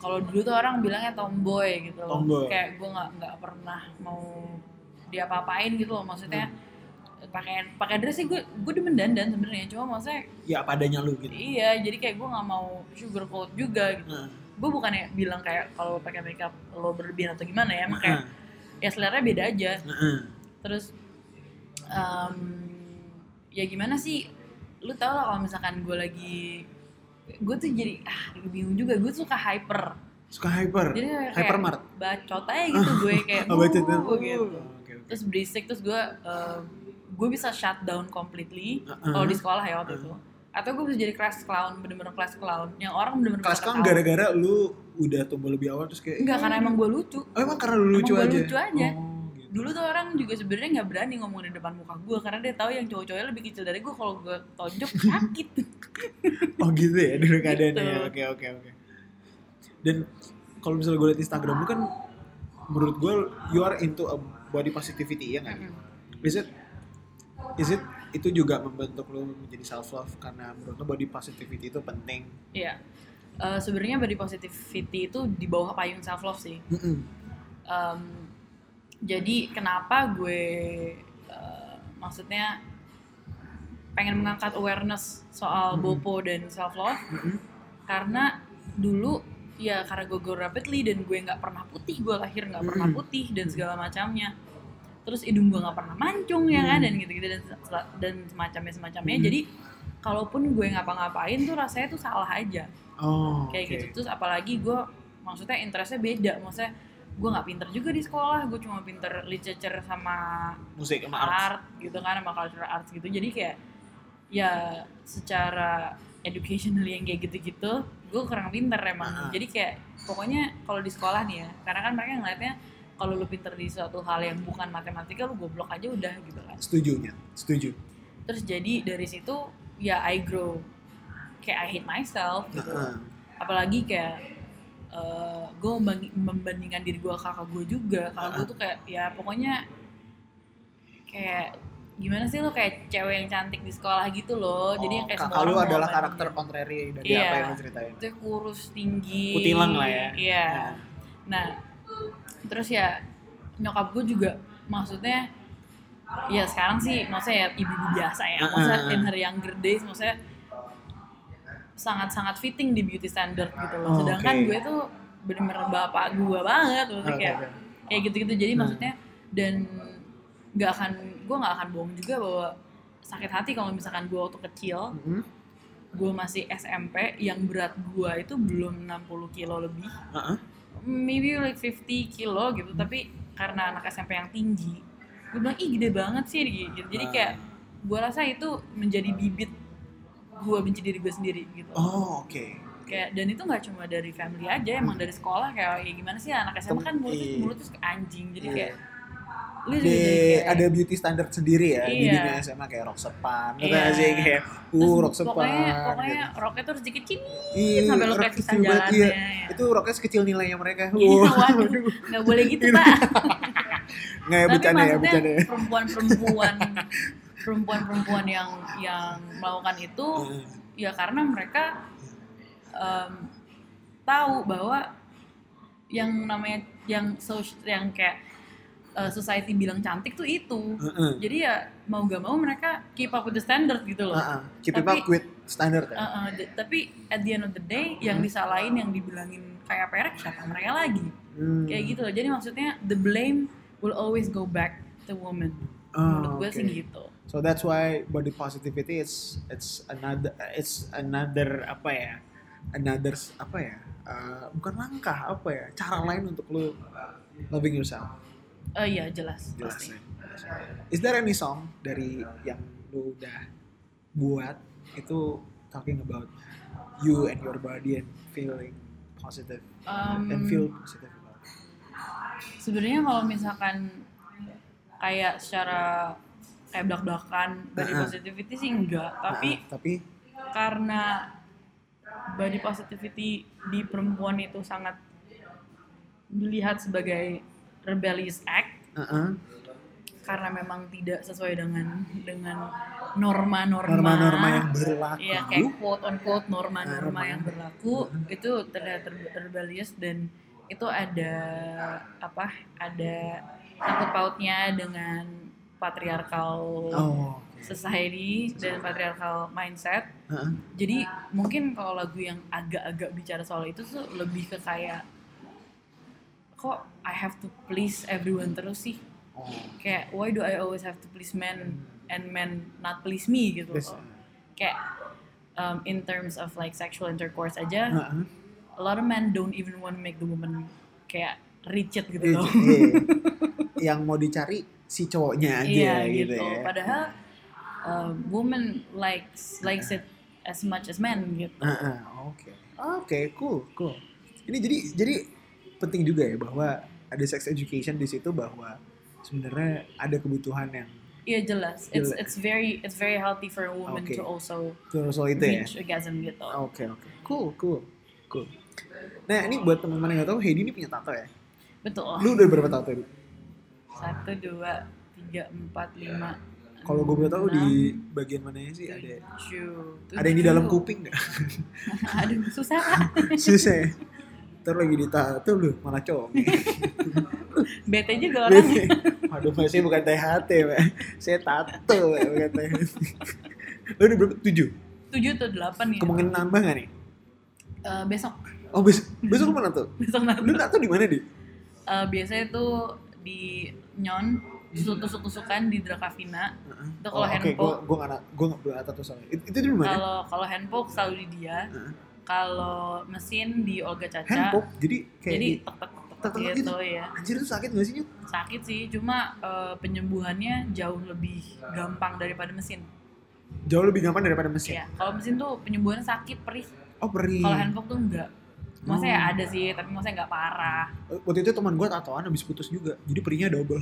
kalau dulu tuh orang bilangnya tomboy gitu loh. Tomboy. kayak gue nggak nggak pernah mau diapa-apain gitu loh. Maksudnya pakai pakai dress sih gue gue demen dandan sebenarnya. Cuma maksudnya Ya apa adanya lu gitu. iya jadi kayak gue nggak mau sugarcoat juga gitu. Heeh. gue bukannya bilang kayak kalau pakai makeup lo berlebihan atau gimana ya emang kayak ya selera beda aja. Heeh. Terus em, ya gimana sih lu tau lah kalau misalkan gue lagi gue tuh jadi ah bingung juga gue suka hyper Suka hyper. jadi kayak Hypermart. bacot aja gitu gue kayak Oh. "Uh," gitu Oke, oke. terus berisik terus gue eh, gue bisa shut down completely Uh-uh. kalau di sekolah ya waktu itu atau gue bisa jadi class clown bener-bener class clown yang orang bener-bener kan ketawa. gara-gara lu udah tumbuh lebih awal terus kayak enggak karena emang gue lucu Oh, emang karena lu lucu Emang aja. lucu aja. Oh. Dulu tuh orang juga sebenarnya nggak berani ngomong di depan muka gue karena dia tahu yang cowok-cowoknya lebih kecil dari gue kalau gue tonjok sakit Oh gitu ya dulu keadaannya. Gitu. ya. Oke oke oke. Dan kalau misalnya gue liat Instagram lu kan menurut gue you are into a body positivity ya nggak? Is it is it itu juga membentuk lu menjadi self love karena menurut lu body positivity itu penting. Iya. Eh, sebenarnya body positivity itu di bawah payung self love sih. Mm-mm. Em, jadi kenapa gue eh, maksudnya pengen mengangkat awareness soal Mhm. bopo dan self love Mm-mm. karena dulu ya karena gue grow rapidly dan gue nggak pernah putih gue lahir nggak pernah Mm-mm. putih dan segala macamnya terus hidung gue nggak pernah mancung ya kan Mm. dan gitu-gitu dan dan semacamnya semacamnya Mm. jadi kalaupun gue ngapa-ngapain tuh rasanya tuh salah aja Oh. kayak oke. gitu terus apalagi gue maksudnya interestnya beda maksudnya gue nggak pinter juga di sekolah gue cuma pinter literature sama Musik sama art. art gitu kan sama cultural arts gitu jadi kayak ya secara educational yang kayak gitu-gitu gue kurang pinter emang Ah. jadi kayak pokoknya kalau di sekolah nih ya karena kan mereka ngeliatnya kalau lu pinter di suatu hal yang bukan matematika lu goblok aja udah gitu kan Setuju nya. Setuju. terus jadi dari situ ya I grow kayak I hate myself gitu Heeh. apalagi kayak gue membandingkan diri gue kakak gue juga kalau gue tuh kayak ya pokoknya kayak gimana sih lo kayak cewek yang cantik di sekolah gitu loh jadi yang kayak Oh, kakak semua lu adalah karakter kontrari dari Iya. apa yang lu ceritain. Dia kurus tinggi Kutilang lah ya. iya Nah. nah terus ya nyokap gue juga maksudnya ya sekarang sih maksudnya ya ibu-ibu biasa ya maksudnya in her younger days maksudnya sangat-sangat fitting di beauty standard gitu loh Oh, sedangkan oke. gue tuh bener-bener bapak gue banget maksudnya Oke, kayak kayak gitu-gitu jadi Hmm. maksudnya dan nggak akan gue nggak akan bohong juga bahwa sakit hati kalau misalkan gue waktu kecil Mhm. gue masih SMP yang berat gue itu belum 60 kilo lebih Heeh. maybe like 50 kilo gitu tapi karena anak SMP yang tinggi gue bilang ih gede banget sih gitu jadi Ah. kayak gue rasa itu menjadi bibit gue benci diri gue sendiri gitu Oh, oke. kayak dan itu nggak cuma dari family aja emang dari sekolah kayak ya gimana sih anak SMA kan mulutnya Iya. mulutnya suka anjing jadi Iya. kayak lu Di, kayak- ada beauty standard sendiri ya di Iya. dunia SMA kayak rok sepan, Iya. iya. sih kayak uh rok sepan. pokoknya pokoknya gitu. roknya tuh harus dikecilin Iya, sampai lu rok kayak pisah banget, jalannya iya. ya. Itu roknya sekecil nilainya mereka. Iya, Wah, waduh, nggak boleh gitu pak. Nggak ya bercanda ya, bercanda ya. perempuan-perempuan perempuan-perempuan yang yang melakukan itu ya karena mereka em, tahu bahwa yang namanya yang sos- yang kayak eh, society bilang cantik tuh itu Heeh. jadi ya mau gak mau mereka keep up with the standard gitu loh Heeh. Keep Tapi- up with standard ya. Uh, uh, d- tapi at the end of the day yang disalahin yang dibilangin kayak perek siapa mereka lagi Hmm. kayak gitu loh jadi maksudnya the blame will always go back to woman Oh, menurut gue sih oke. gitu So that's why body positivity is it's another it's another apa ya? Another apa ya? Uh, bukan langkah apa ya? Cara lain untuk lu loving yourself. oh iya jelas, Jelas pasti ya. Is there any song dari yang lu udah buat itu talking about you and your body and feeling positive Um, and feel positive about it? sebenarnya kalau misalkan kayak secara kayak belak-belakan body positivity sih enggak tapi Ah, tapi karena body positivity di perempuan itu sangat dilihat sebagai rebellious act uh-uh, karena memang tidak sesuai dengan dengan norma-norma norma-norma yang berlaku. Iya kayak quote on quote norma-norma Norma. yang berlaku itu terlihat ter- rebellious dan itu ada apa ada sangkut pautnya dengan patriarkal Oh. society dan patriarkal mindset Uh-uh. jadi mungkin kalau lagu yang agak-agak bicara soal itu tuh lebih ke kayak kok I have to please everyone terus sih Oh. kayak why do I always have to please men and men not please me gitu Yes. kayak um, in terms of like sexual intercourse aja Uh-uh. a lot of men don't even want to make the woman kayak rigid gitu Iya, loh iya. yang mau dicari si cowoknya aja iya gitu, gitu ya. padahal um, woman likes likes it as much as men gitu Oke, oke, cool, cool. Ini jadi jadi penting juga ya bahwa ada sex education di situ bahwa sebenarnya ada kebutuhan yang iya jelas it's Jelas. it's very it's very healthy for a woman Oke. to also terus soal itu ya. reach orgasm gitu Oke oke, cool cool cool. Nah ini buat teman-teman yang nggak tahu, Heidi ini punya tato ya. betul Lu udah berapa tato? Satu dua tiga empat lima Kalau gue boleh tahu di bagian mananya sih ada tujuh, ada yang di dalam kuping nggak? aduh susah. Susah. ya. Ntar lagi ditato lu malah cowok. bete juga orangnya Aduh, saya bukan THT, Mbak. Saya tato, Mbak, bukan THT. Lu udah berapa? Tujuh? tujuh atau delapan ya Kemungkinan nambah gak nih? Eh, besok Oh, besok, besok mana tuh? besok nanti Lu tato di mana, di? Eh, biasanya tuh di nyon tusuk-tusuk-tusukan di Drakavina itu kalau Oh, Oke, handpoke gua gua nggak gua nggak berata tato soalnya. Itu, itu di mana? kalau kalau handpoke selalu di dia Heeh. kalau mesin di Olga Caca Handpoke, jadi kayak jadi di, tek tek tek gitu gitu. ya anjir itu sakit gak sih, Nyut? sakit sih cuma eh, penyembuhannya jauh lebih gampang daripada mesin Jauh lebih gampang daripada mesin. ya kalau mesin tuh penyembuhannya sakit perih Oh, perih. kalau handpoke tuh enggak maksudnya ya Oh. ada sih tapi maksudnya enggak parah Waktu itu teman gua tatoan habis putus juga. Jadi perihnya double.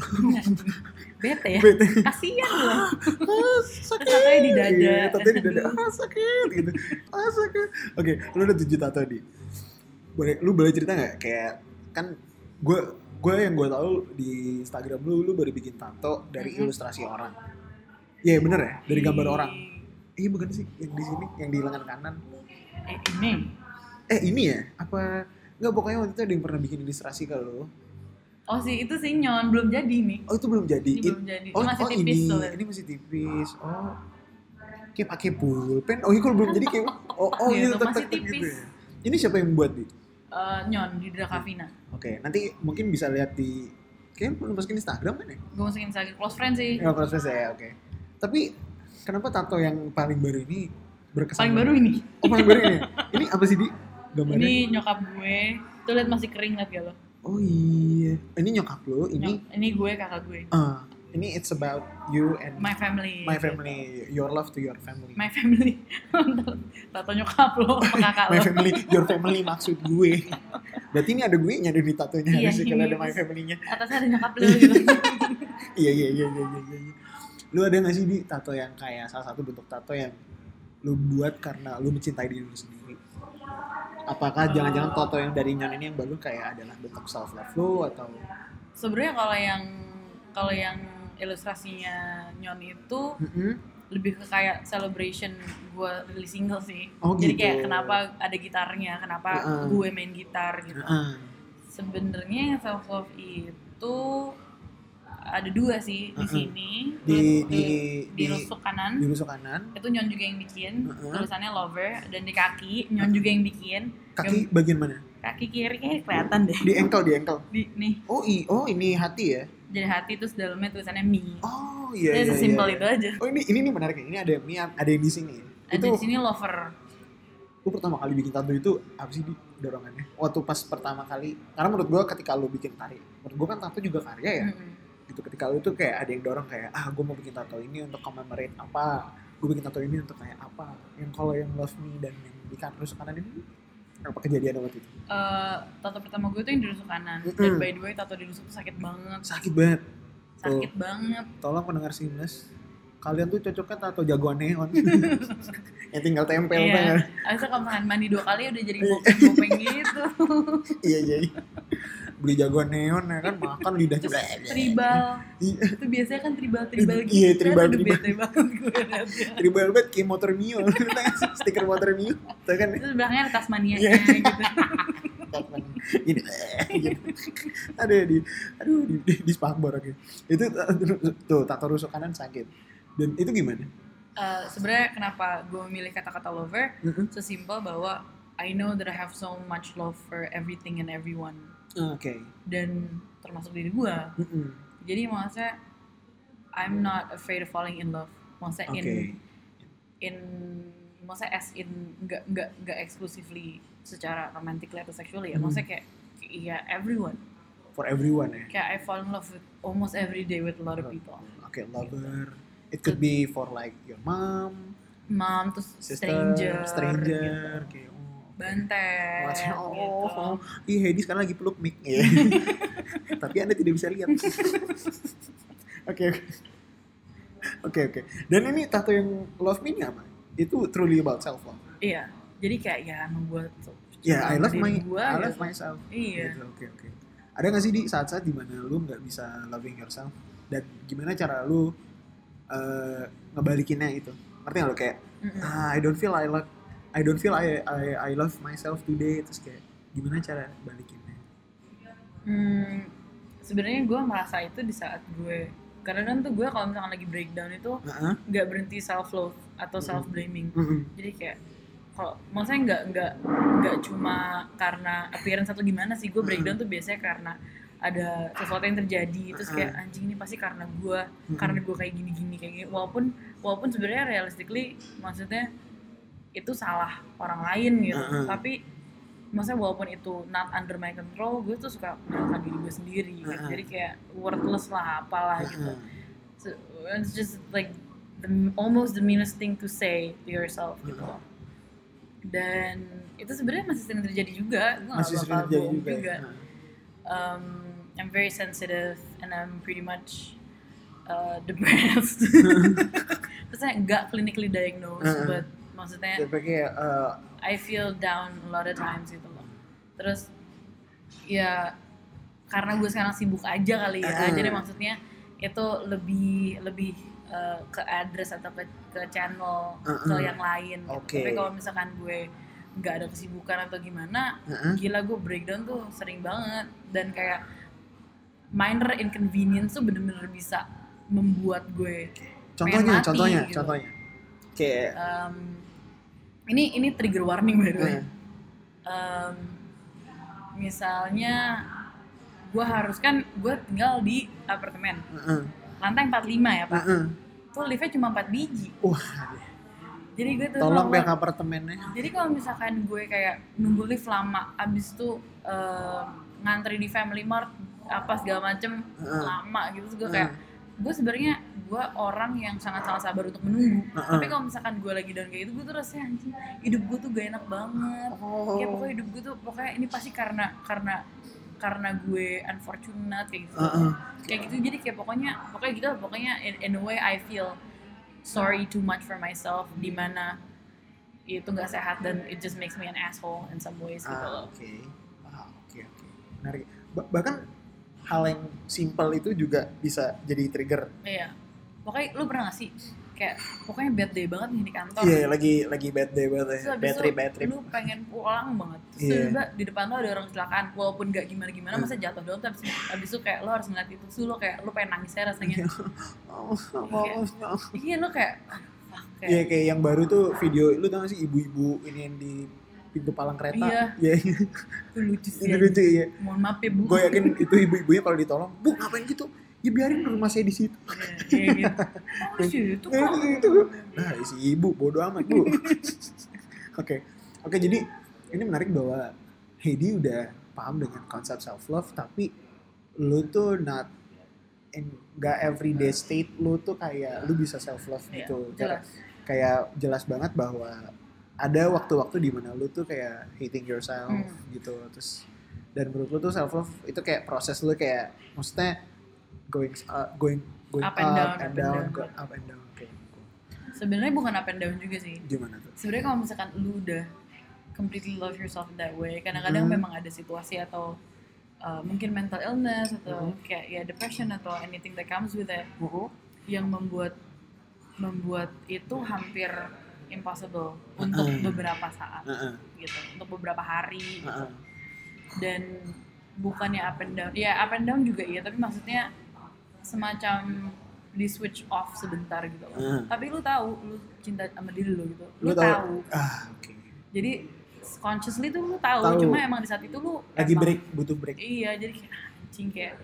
bete ya Bete. kasian loh ah, sakit. Tatonya di dada. Iya, tatonya di dada. Ah, sakit gitu. Ah, sakit. Oke, lu udah tujuh tato di. Boleh, lu boleh cerita nggak kayak kan gue gue yang gue tahu di Instagram lu lu baru bikin tato dari Mhm. ilustrasi orang. Iya bener ya dari gambar orang. Iya bukan sih yang di sini yang di lengan kanan. eh, ini Eh ini ya apa? Nggak pokoknya waktu itu ada yang pernah bikin ilustrasi ke lu. oh sih itu sih nyon belum jadi nih Oh itu belum jadi. ini It- belum jadi oh, Ini masih oh tipis ini soalnya ini masih tipis. Oh kayak pakai pulpen. Oh iya kalau belum jadi kayak oh oh Gitu, iya tetap masih tetap gitu tipis. ya. Ini siapa yang buat di? Eh, nyon di Drakavina Oke, nanti mungkin bisa lihat di kayaknya belum masukin Instagram kan ya? gue masukin Instagram close friend sih Ya, proses ya, oke. Tapi kenapa tato yang paling baru ini berkesan? paling baru ini Oh, paling baru ini. Ini apa sih di gambarnya? ini nyokap gue tuh lihat masih kering liat gak lo Oh iya. Ini nyokap lo, ini Nyok- ini gue kakak gue ah, ini it's about you and my family my family, your love to your family. my family tato nyokap lo kakak My lo family, your family maksud gue. Berarti ini ada gue nya ada di tatonya Iya, harusnya kalau ada my pas- family-nya. atasnya ada nyokap lo gitu Iya iya iya iya iya. iya. Lu ada gak sih di tato yang kayak salah satu bentuk tato yang lu buat karena lu mencintai diri lu sendiri? Apakah jangan-jangan tato yang dari nyon ini yang baru kayak adalah bentuk self love lu atau sebenarnya kalau yang kalau yang ilustrasinya Nyon itu Mm-mm. lebih ke kayak celebration gue rilis single sih. Oh, Jadi gitu. kayak kenapa ada gitarnya, kenapa Heeh. gue main gitar gitu. Heeh. Sebenarnya self love itu ada dua sih di sini. Di Terus di di rusuk kanan di rusuk kanan. itu Nyon juga yang bikin Heeh. tulisannya lover dan di kaki Nyon juga yang bikin Kaki bagian mana? kaki kiri kayak kelihatan deh Di ankle, di ankle. di nih Oh, i, oh ini hati ya? jadi hati terus dalamnya tulisannya me Oh, iya Jadi iya. sesimpel iya. itu aja Oh, ini ini nih menarik. Ini ada mie, ada yang di sini. ada itu di sini lover lu pertama kali bikin tato itu apa sih di dorongannya? Waktu pas pertama kali, karena menurut gua ketika lu bikin karya, menurut gua kan tato juga karya ya. Mm-mm. Gitu ketika lu tuh kayak ada yang dorong kayak ah gua mau bikin tato ini untuk commemorate apa, gua bikin tato ini untuk kayak apa. Yang kalau yang love me dan yang di kan rusuk kanan ini apa kejadian waktu itu? Eh, tato pertama gue tuh yang di rusuk kanan dan Mm-mm. by the way tato di rusuk tuh sakit banget Sakit banget. sakit banget Tolong pendengar Seamless, kalian tuh cocoknya tato jagoan neon. yang tinggal tempel Iya. banget. Abisnya kalau mandi dua kali udah jadi bopeng-bopeng gitu iya iya. Beli jagoan neon ya kan makan lidahnya. terus tribal Iya. itu biasanya kan tribal-tribal gitu Iya, tribal, tribal. liatnya. Tribal banget kayak motor Mio. Stiker motor Mio. Tuh kan Terus belakangnya ada Tasmania Iya. gitu. gini gitu. aduh di aduh di, di, di spakbor oke itu tuh tato rusuk kanan sakit dan itu gimana Eh, Sebenarnya kenapa gue memilih kata-kata lover? Mm-mm. Sesimpel bahwa I know that I have so much love for everything and everyone oke dan termasuk diri gue. Mm-mm. Jadi maksudnya I'm not afraid of falling in love. Maksudnya oke in in maksudnya as in nggak nggak nggak exclusively secara romantically atau sexually ya. Hmm. Maksudnya kayak ya everyone. for everyone ya Kayak I fall in love with almost every day with a lot of people. oke lover it could be for like your mom Mom terus sister stranger, stranger gitu. kayak Banten, What's- oh, gitu. oh, Ih, Hedi sekarang lagi peluk mic. Iya. Tapi Anda tidak bisa lihat. Oke, oke. Oke, oke. Dan ini tato yang love me ini apa? Itu truly about self love. Iya, jadi kayak ya membuat Ya, I love my gua, I love gitu. myself. Iya. Gitu, Oke, oke. Ada gak sih di saat-saat di mana lu nggak bisa loving yourself dan gimana cara lu eh, ngebalikinnya itu? Ngerti gak lu kayak Mm-mm. ah, I don't feel I love I don't feel I I I love myself today terus kayak gimana cara balikinnya? Hmm, sebenarnya gue merasa itu di saat gue karena kan tuh gue kalau misalkan lagi breakdown itu nggak berhenti self love atau Mm-mm. self blaming Mm-mm. jadi kayak kalau maksudnya nggak nggak nggak cuma karena appearance atau gimana sih gue breakdown tuh biasanya karena ada sesuatu yang terjadi terus kayak anjing ini pasti karena gue karena gue kayak gini-gini kayak gini walaupun walaupun sebenarnya realistically maksudnya itu salah orang lain gitu Heeh. tapi maksudnya walaupun itu not under my control gue tuh suka menyalahkan diri gue sendiri gitu. Heeh. jadi kayak worthless lah apalah gitu Heeh. so, it's just like the, almost the meanest thing to say to yourself gitu Heeh. dan itu sebenarnya masih sering terjadi juga gue Masih gak sering bakal terjadi juga. juga, ya? Heeh. Um, I'm very sensitive and I'm pretty much uh, depressed maksudnya nggak clinically diagnosed Heeh. but maksudnya eh, I feel down a lot of times gitu loh. Terus ya karena gue sekarang sibuk aja kali ya. Uh-uh. Jadi maksudnya itu lebih lebih uh, ke address atau ke, ke channel Uh-uh. ke yang lain. gitu. Oke. Tapi kalau misalkan gue nggak ada kesibukan atau gimana, heeh. gila gue breakdown tuh sering banget dan kayak minor inconvenience tuh bener-bener bisa membuat gue contohnya, mati, contohnya, gitu. contohnya. Kayak um, ini ini trigger warning by the way. Em, misalnya gue harus kan gue tinggal di apartemen heeh, lantai 45 ya pak heeh. tuh liftnya cuma 4 biji Wah, jadi gue tuh tolong kalau- pihak apartemennya. jadi kalau misalkan gue kayak nunggu lift lama abis itu em, ngantri di Family Mart apa segala macem Heeh. lama gitu gue Heeh. kayak gue sebenarnya gue orang yang sangat sangat sabar untuk menunggu Heeh. tapi kalau misalkan gue lagi down kayak gitu gue tuh rasanya anjing hidup gue tuh gak enak banget Oh. kayak pokoknya hidup gue tuh pokoknya ini pasti karena karena karena gue unfortunate kayak gitu Heeh. kayak gitu jadi kayak pokoknya pokoknya gitu pokoknya in, in a way I feel sorry too much for myself di mana itu nggak sehat dan it just makes me an asshole in some ways gitu Ah, loh oke. Ah, oke, oke. Menarik. Ba- bahkan hal yang simple itu juga bisa jadi trigger. Iya. Pokoknya lu pernah gak sih? Kayak pokoknya bad day banget nih di kantor. Iya lagi lagi bad day banget Terus ya bad itu trip lu pengen pulang banget. Terus Iya. tiba di depan lo ada orang kecelakaan walaupun gak gimana-gimana Hmm. masa jatuh doang tapi habis itu kayak lo harus ngeliat itu. Terus lo kayak lo pengen nangis aja rasanya. Oh, oh, oh. iya lo kayak Iya kayak yang baru tuh video lu tau gak sih ibu-ibu ini yang di pintu palang kereta. Iya. Iya, itu lucu sih itu lucu ya mohon maaf ya bu. Gue yakin itu ibu-ibunya kalau ditolong bu ngapain gitu? Ya biarin rumah saya di situ. Iya, iya gitu oh situ Ya, kok? nah si ibu bodo amat bu. Oke oke jadi ini menarik bahwa Heidi udah paham dengan konsep self love tapi lu tuh not in gak everyday state lu tuh kayak lu bisa self love Iya, gitu. jelas. Kayak jelas banget bahwa ada waktu-waktu di mana lu tuh kayak hating yourself Hmm. gitu terus dan menurut lu tuh self love itu kayak proses lu kayak maksudnya going uh, going going Up and down, up and down. go- up and down oke sebenarnya bukan up and down juga sih gimana tuh sebenarnya kalau misalkan lu udah completely love yourself in that way kadang-kadang Hmm. memang ada situasi atau uh, mungkin mental illness atau Hmm. kayak ya depression atau anything that comes with it oh, yang membuat membuat itu hampir impossible untuk Hmm. beberapa saat Heeh, gitu untuk beberapa hari gitu. heeh. dan bukannya up and down ya up and down juga iya tapi maksudnya semacam di switch off sebentar gitu loh. Hmm. tapi lu tahu lu cinta sama diri lu gitu lu, lu, tahu, tahu ah oke jadi consciously tuh lu tahu, Tahu. cuma emang di saat itu lu lagi emang- break butuh break iya jadi kayak anjing kayak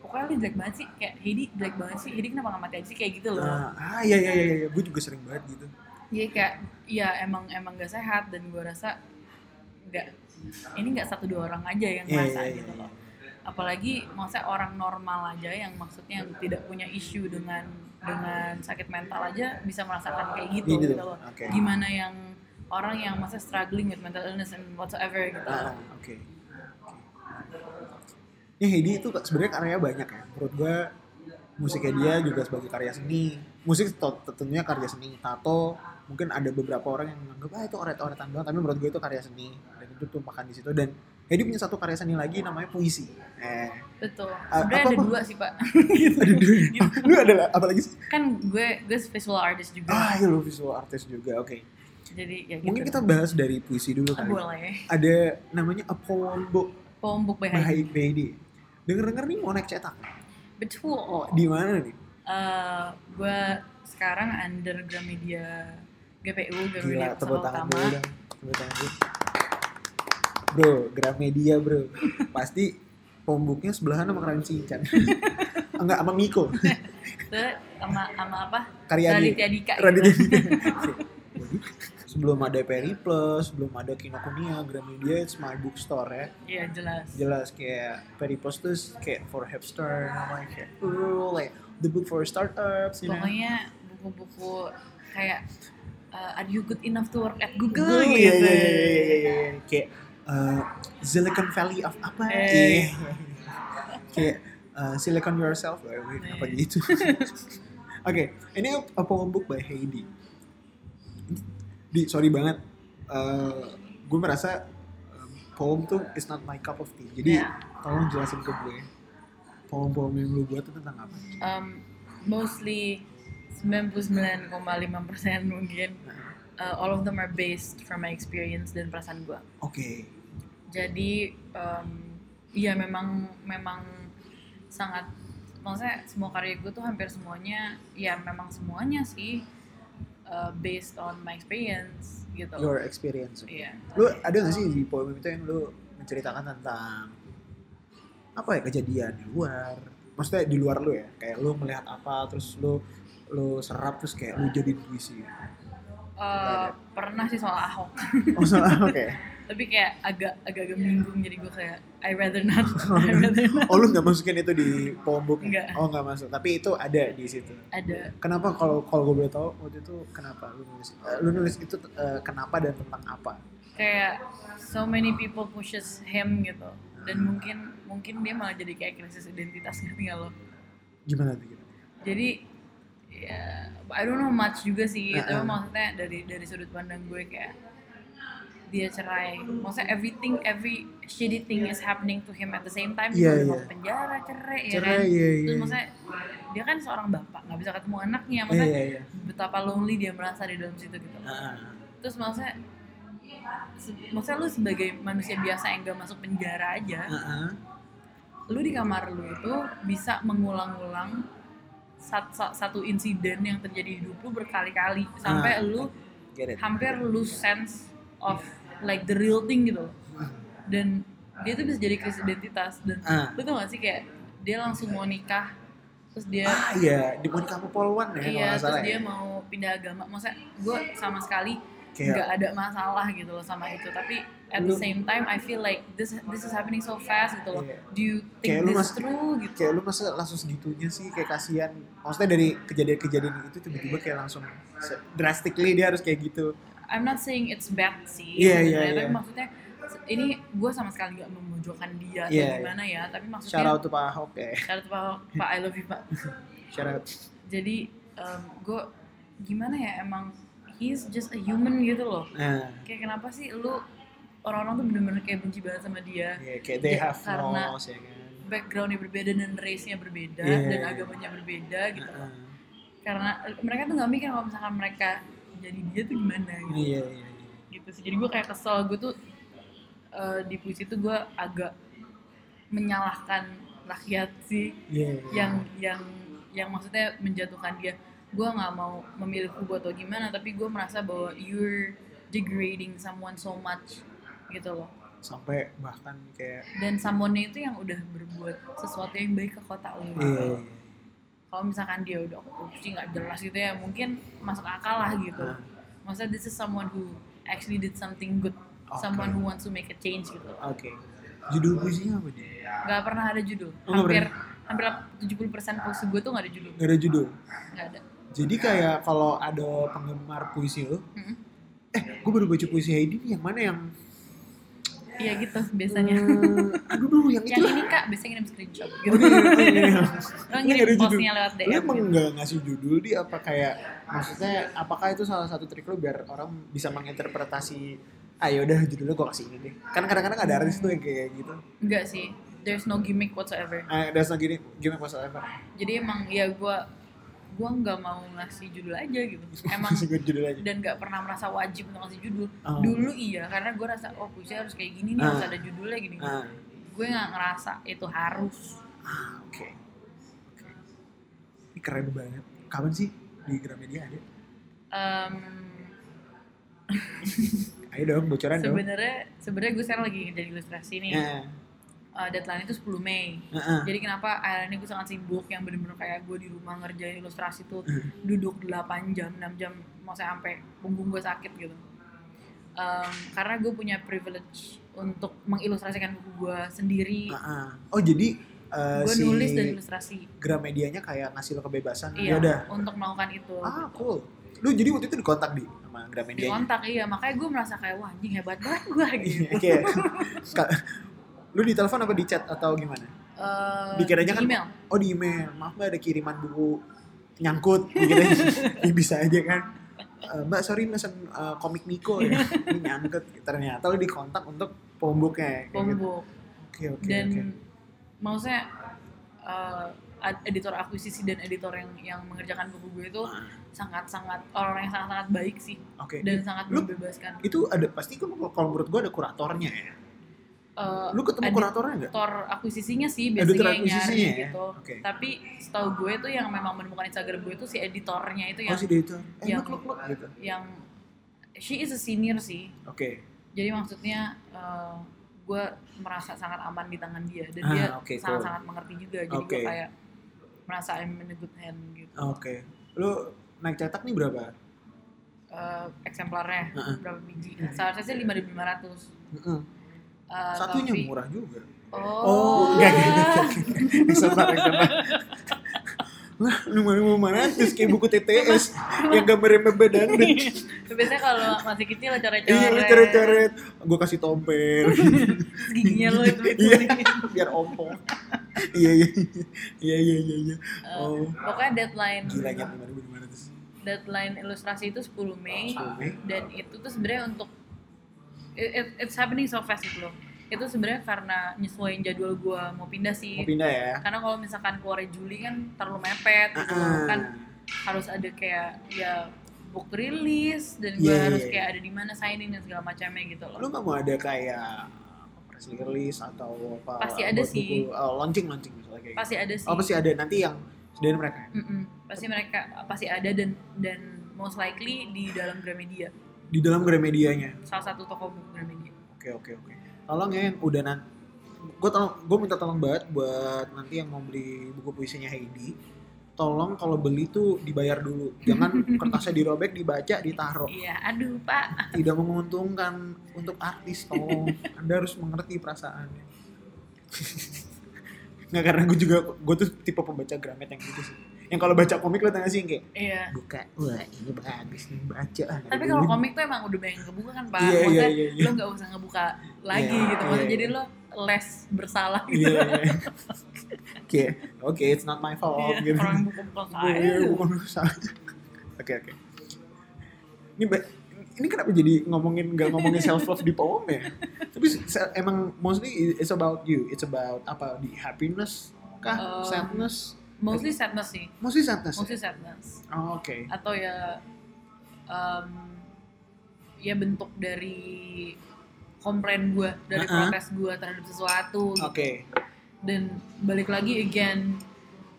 pokoknya lu jelek banget sih kayak Heidi jelek banget sih Heidi kenapa gak mati aja sih kayak gitu loh ah ah, iya iya iya iya gue juga sering banget gitu jadi kayak ya emang emang gak sehat dan gue rasa nggak ini nggak satu dua orang aja yang Iya, ngerasa iya, iya, gitu iya. loh apalagi maksudnya orang normal aja yang maksudnya yang tidak punya isu dengan dengan sakit mental aja bisa merasakan kayak gitu Gitu, gitu loh oke. gimana yang orang yang masa struggling with mental illness and whatsoever gitu Ah, oke. Ini Heidi itu sebenarnya karyanya banyak ya. Menurut gue musiknya dia juga sebagai karya seni. Musik tentunya karya seni. Tato mungkin ada beberapa orang yang menganggap ah itu oret-oretan doang, tapi menurut gue itu karya seni dan itu tumpahan di situ dan Heidi punya satu karya seni lagi namanya puisi. Eh, betul sebenarnya apa- ada apa? dua sih pak ada dua. Lu ada apa lagi sih? kan gue gue visual artist juga Ah, iya lu visual artist juga. Oke. jadi ya gitu Mungkin kita bahas dari puisi dulu kali. boleh Ada namanya A Poem Book poem book by by Heidi Heidi. Dengar-dengar nih mau naik cetak. betul Oh, di mana nih? Eh, gue sekarang under Gramedia GPU Gila, tepuk tangan dulu dong. Tepuk tangan dulu. Bro, Gramedia bro. Pasti pembuknya sebelahan sama Karen Shinchan. Enggak, sama Miko. Sama sama apa Karyadi. Raditya Dika gitu. Raditya Dika. sebelum ada Periplus, sebelum ada Kinokuniya, Gramedia it's my bookstore ya. Iya jelas Jelas kayak Periplus tuh kayak for hipster, namanya kayak oh, like the book for startups, pokoknya buku-buku kayak uh, are you good enough to work at Google, Google, gitu. iya, iya, iya, iya, iya, kayak uh, Silicon Valley of apa? Eh. Iya. kayak uh, Silicon Yourself. Eh, apa gitu. Oke ini a poem book by Heidi? Di sorry banget. Uh, gue merasa um, poem tuh is not my cup of tea. Jadi Iya. tolong jelasin ke gue poem-poem yang lu buat tuh tentang apa? Um, mostly 99,5% mungkin. Uh, all of them are based from my experience dan perasaan gue oke. Jadi um, iya memang memang sangat maksudnya semua karya gue tuh hampir semuanya ya memang semuanya sih uh, based on my experience gitu. Your experience. Iya. Lu ada gak sih di poem itu yang lu menceritakan tentang apa ya kejadian di luar? Maksudnya di luar lu ya kayak lu melihat apa terus lu lu serap terus kayak lu jadi puisi. Uh, pernah sih soal Ahok. Oh salah oke. Tapi kayak agak agak agak menyinggung jadi gue kayak I rather not I rather not. Oh lu nggak masukin itu di poem book Nggak. oh nggak masuk. Tapi itu ada di situ. Ada. Kenapa kalau kalau gue boleh tahu waktu itu kenapa lu nulis eh, lu nulis itu eh, kenapa dan tentang apa? Kayak so many people pushes him gitu. Dan mungkin mungkin dia malah jadi kayak krisis identitas ngerti gak lo? Gimana tuh gitu jadi ya I don't know much juga sih Uh-uh. tapi maksudnya dari dari sudut pandang gue kayak dia cerai maksudnya everything every shitty thing is happening to him at the same time Iya, dia iya. masuk penjara cerai, ya Cerai, kan iya, terus iya. maksudnya dia kan seorang bapak nggak bisa ketemu anaknya Iya, maksudnya iya, iya. betapa lonely dia merasa di dalam situ gitu Ah, terus maksudnya maksudnya lu sebagai manusia biasa yang gak masuk penjara aja ah, ah. lu di kamar lu itu bisa mengulang-ulang sat- sa- satu insiden yang terjadi di hidup lu berkali-kali sampai Ah. lu hampir lose sense of like the real thing gitu dan dia tuh bisa jadi krisis identitas dan Ah. lu tau gak sih kayak dia langsung mau nikah terus dia Ah iya, di Monica Popolwan ya iya terus dia ya. mau pindah agama maksudnya gue sama sekali nggak ada masalah gitu loh sama itu tapi at the Lu- same time I feel like this this is happening so fast gitu loh Iya. do you think Kayak this mas- true gitu Kayak lu masa langsung segitunya sih kayak kasihan. Maksudnya dari kejadian-kejadian itu tiba-tiba kayak langsung drastically dia harus kayak gitu. I'm not saying it's bad sih Iya, sebenarnya, iya, tapi maksudnya ini gue sama sekali nggak memojokkan dia atau Iya, iya. gimana ya tapi maksudnya Shout out to Pak Ahok ya. shout out Pak, Pak I love you Pak Shout out. jadi gue gimana ya emang he's just a human gitu loh Nah, kayak kenapa sih lu orang-orang tuh bener-bener kayak benci banget sama dia ya, kayak they have karena- ya kan. backgroundnya berbeda dan race-nya berbeda Iya, dan iya. agamanya berbeda gitu Ah, karena eh, mereka tuh nggak mikir kalau misalkan mereka jadi dia tuh gimana gitu Iya, iya, iya. gitu sih jadi gue kayak kesel gue tuh eh, di puisi itu gue agak menyalahkan rakyat sih Iya, iya. yang yang yang maksudnya menjatuhkan dia gue nggak mau memilih kubu atau gimana tapi gue merasa bahwa you're degrading someone so much gitu loh sampai bahkan kayak dan someone itu yang udah berbuat sesuatu yang baik ke kota lo iya, iya, iya. kalau misalkan dia udah korupsi nggak jelas gitu ya mungkin masuk akal lah gitu Ah. maksudnya this is someone who actually did something good Oke. someone who wants to make a change gitu Oke. Judul puisinya apa nih? nggak pernah ada judul Oh, nggak hampir hampir 70% puisi gue tuh nggak ada judul Gak ada judul. nggak ada Jadi kayak kalau ada penggemar puisi lo, Mm-mm. eh gue baru baca puisi Heidi nih, yang mana yang iya gitu biasanya. Eh, aduh duh yang itu. yang ini kak biasanya ngirim screenshot. Oh, gitu iya, iya, iya. lo Nggak ngirim postnya lewat DM emang gitu. nggak ngasih judul di? Apa kayak maksudnya apakah itu salah satu trik lo biar orang bisa menginterpretasi ah yaudah judulnya gue kasih ini deh. Kan kadang-kadang ada artis tuh yang kayak gitu. Enggak sih. There's no gimmick whatsoever. Ah that's not gini gimana whatsoever. Jadi emang ya gue gue nggak mau ngasih judul aja gitu. Emang judul aja. dan nggak pernah merasa wajib untuk ngasih judul. Oh. dulu iya karena gue rasa oh puisi harus kayak gini nih harus Ah. ada judulnya gini, -gini. ah. Gue nggak ngerasa itu harus. Ah, oke. Oke. ini keren banget. Kapan sih di Gramedia ada? Em, ayo dong bocoran dong. Sebenarnya sebenarnya gue sekarang lagi jadi ilustrasi nih. Ya Eh, deadline itu 10 Mei. Heeh. jadi kenapa akhirnya gue sangat sibuk yang bener-bener kayak gue di rumah ngerjain ilustrasi tuh Hmm. duduk 8 jam 6 jam mau saya sampai punggung gue sakit gitu. Em, karena gue punya privilege untuk mengilustrasikan buku gue sendiri. Heeh. oh jadi eh, gue si nulis dan ilustrasi. Gramedianya kayak ngasih lo kebebasan. Iya ya udah. untuk melakukan itu. Ah cool. Lu jadi waktu itu dikontak di sama di Gramedia kontak iya. Makanya gue merasa kayak wah anjing hebat banget gue gitu ka- lu di telepon apa di chat atau gimana? Eh, Dikiranya di kan- email. Oh di email. Maaf mbak ada kiriman buku nyangkut. Dikiranya ya bisa aja kan. "Eh, mbak sorry mesen eh, komik Miko ya. Ini nyangkut. Ternyata lu dikontak untuk pembuknya gitu. Bombok oke oke dan oke maksudnya eh, ad- editor akuisisi dan editor yang yang mengerjakan buku gue itu Ah, sangat sangat orang yang sangat sangat baik sih. Oke. Dan sangat Lu- membebaskan. itu ada pasti kan kalau menurut gua ada kuratornya ya Eh, lu ketemu kuratornya nggak? editor akuisisinya sih biasanya yang nyari ya? gitu. Oke. tapi setahu gue tuh yang memang menemukan Instagram gue tuh si editornya itu oh yang si editor. Eh yang- look look look gitu? yang she is a senior sih. Oke. Jadi maksudnya eh, gue merasa sangat aman di tangan dia dan Ah, dia oke, sangat cool. sangat mengerti juga. Jadi Oke. gue kayak merasa I'm in a good hand gitu. Oke. Lu naik cetak nih berapa? Eh, eksemplarnya Heeh. berapa biji? Seharusnya sih 5500 Heeh. Eh, satunya tapi- murah juga oh, enggak enggak enggak, enggak. Eksemplar, eksemplar. Lah, lu mana mau mana terus kayak buku TTS yang gambarnya Mbak dangdut. biasanya kalau masih kecil coret-coret Iya, lu coret-coret. Gue kasih tompel. giginya lo itu Iya, biar ompong. Iya, iya. Iya, iya, iya, iya. Oh, pokoknya deadline gila nyet 5500. deadline ilustrasi itu 10 Mei 10 Mei. dan itu tuh sebenarnya untuk it, it- it's happening so fast gitu loh itu sebenarnya karena nyesuaiin jadwal gue mau pindah sih Mau pindah ya? karena kalau misalkan keluarnya Juli kan terlalu mepet gitu loh. Ah. kan harus ada kayak ya book release dan gue Iya, iya, harus iya. kayak ada di mana signing dan segala macamnya gitu loh Lu nggak mau ada kayak press release atau apa? Pasti ada sih. buku, oh, launching launching misalnya kayak. pasti ada sih gitu. Oh pasti ada nanti yang sediain mereka. ya? Mm-mm. pasti mereka pasti ada dan dan most likely di dalam Gramedia Di dalam Gramedianya. salah satu toko buku Gramedia Oke oke oke. Tolong ya yang udah nanti. Gue tolong, gue minta tolong banget buat nanti yang mau beli buku puisinya Heidi. Tolong kalau beli tuh dibayar dulu. Jangan kertasnya dirobek, dibaca, ditaruh. iya aduh pak Tidak menguntungkan untuk artis. Tolong, Anda harus mengerti perasaannya. Nggak karena gue juga gue tuh tipe pembaca Gramet yang gitu sih. Yang kalau baca komik lo tau gak sih yang kayak iya buka, wah ini bagus nih baca. ah, tapi ada kalau komik tuh emang udah banyak kebuka kan pak Iya, iya, maksudnya iya, iya. lo nggak usah ngebuka lagi Iya, gitu maksudnya iya, jadi iya. lo less bersalah gitu Iya, iya. Oke, oke, it's not my fault. Iya, gitu. orang buku saya bukan. Oke, oke. Ini ini kenapa jadi ngomongin nggak ngomongin self love di poem ya? Tapi emang mostly it's about you. It's about apa di happiness kah, Um, sadness? Mostly sadness sih Mostly sadness. mostly ya? sadness Oh, oke. atau ya um, ya bentuk dari komplain gue dari Uh-uh. protes gue terhadap sesuatu gitu. Oke. dan balik lagi again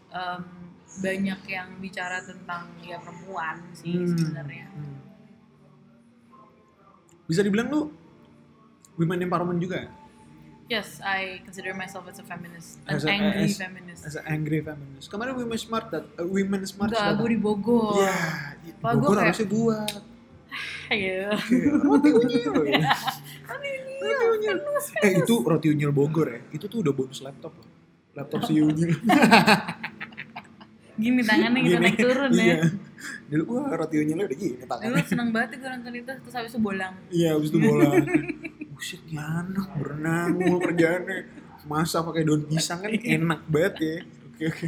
um, banyak yang bicara tentang ya perempuan sih Hmm, sebenarnya hmm. Bisa dibilang lu women empowerment juga yes I consider myself as a feminist an As a- angry as- feminist as an angry feminist. Kemarin women smart dat, uh, women smart enggak gue di Bogor Iya, Pak, gua Bogor kayak- harusnya gua. Ayo. Roti unyil. ya. Roti unyil. Eh itu roti unyil Bogor ya. Itu tuh udah bonus laptop loh. Laptop si unyil. gini tangannya gitu naik turun iya. ya Dulu wah roti unyilnya udah gini dulu tangannya. seneng banget gue nonton itu terus habis itu bolang Iya, abis itu bola. Buset, ya anak berenang mulu kerjaannya. Masa pakai daun pisang kan enak banget ya. Oke, oke.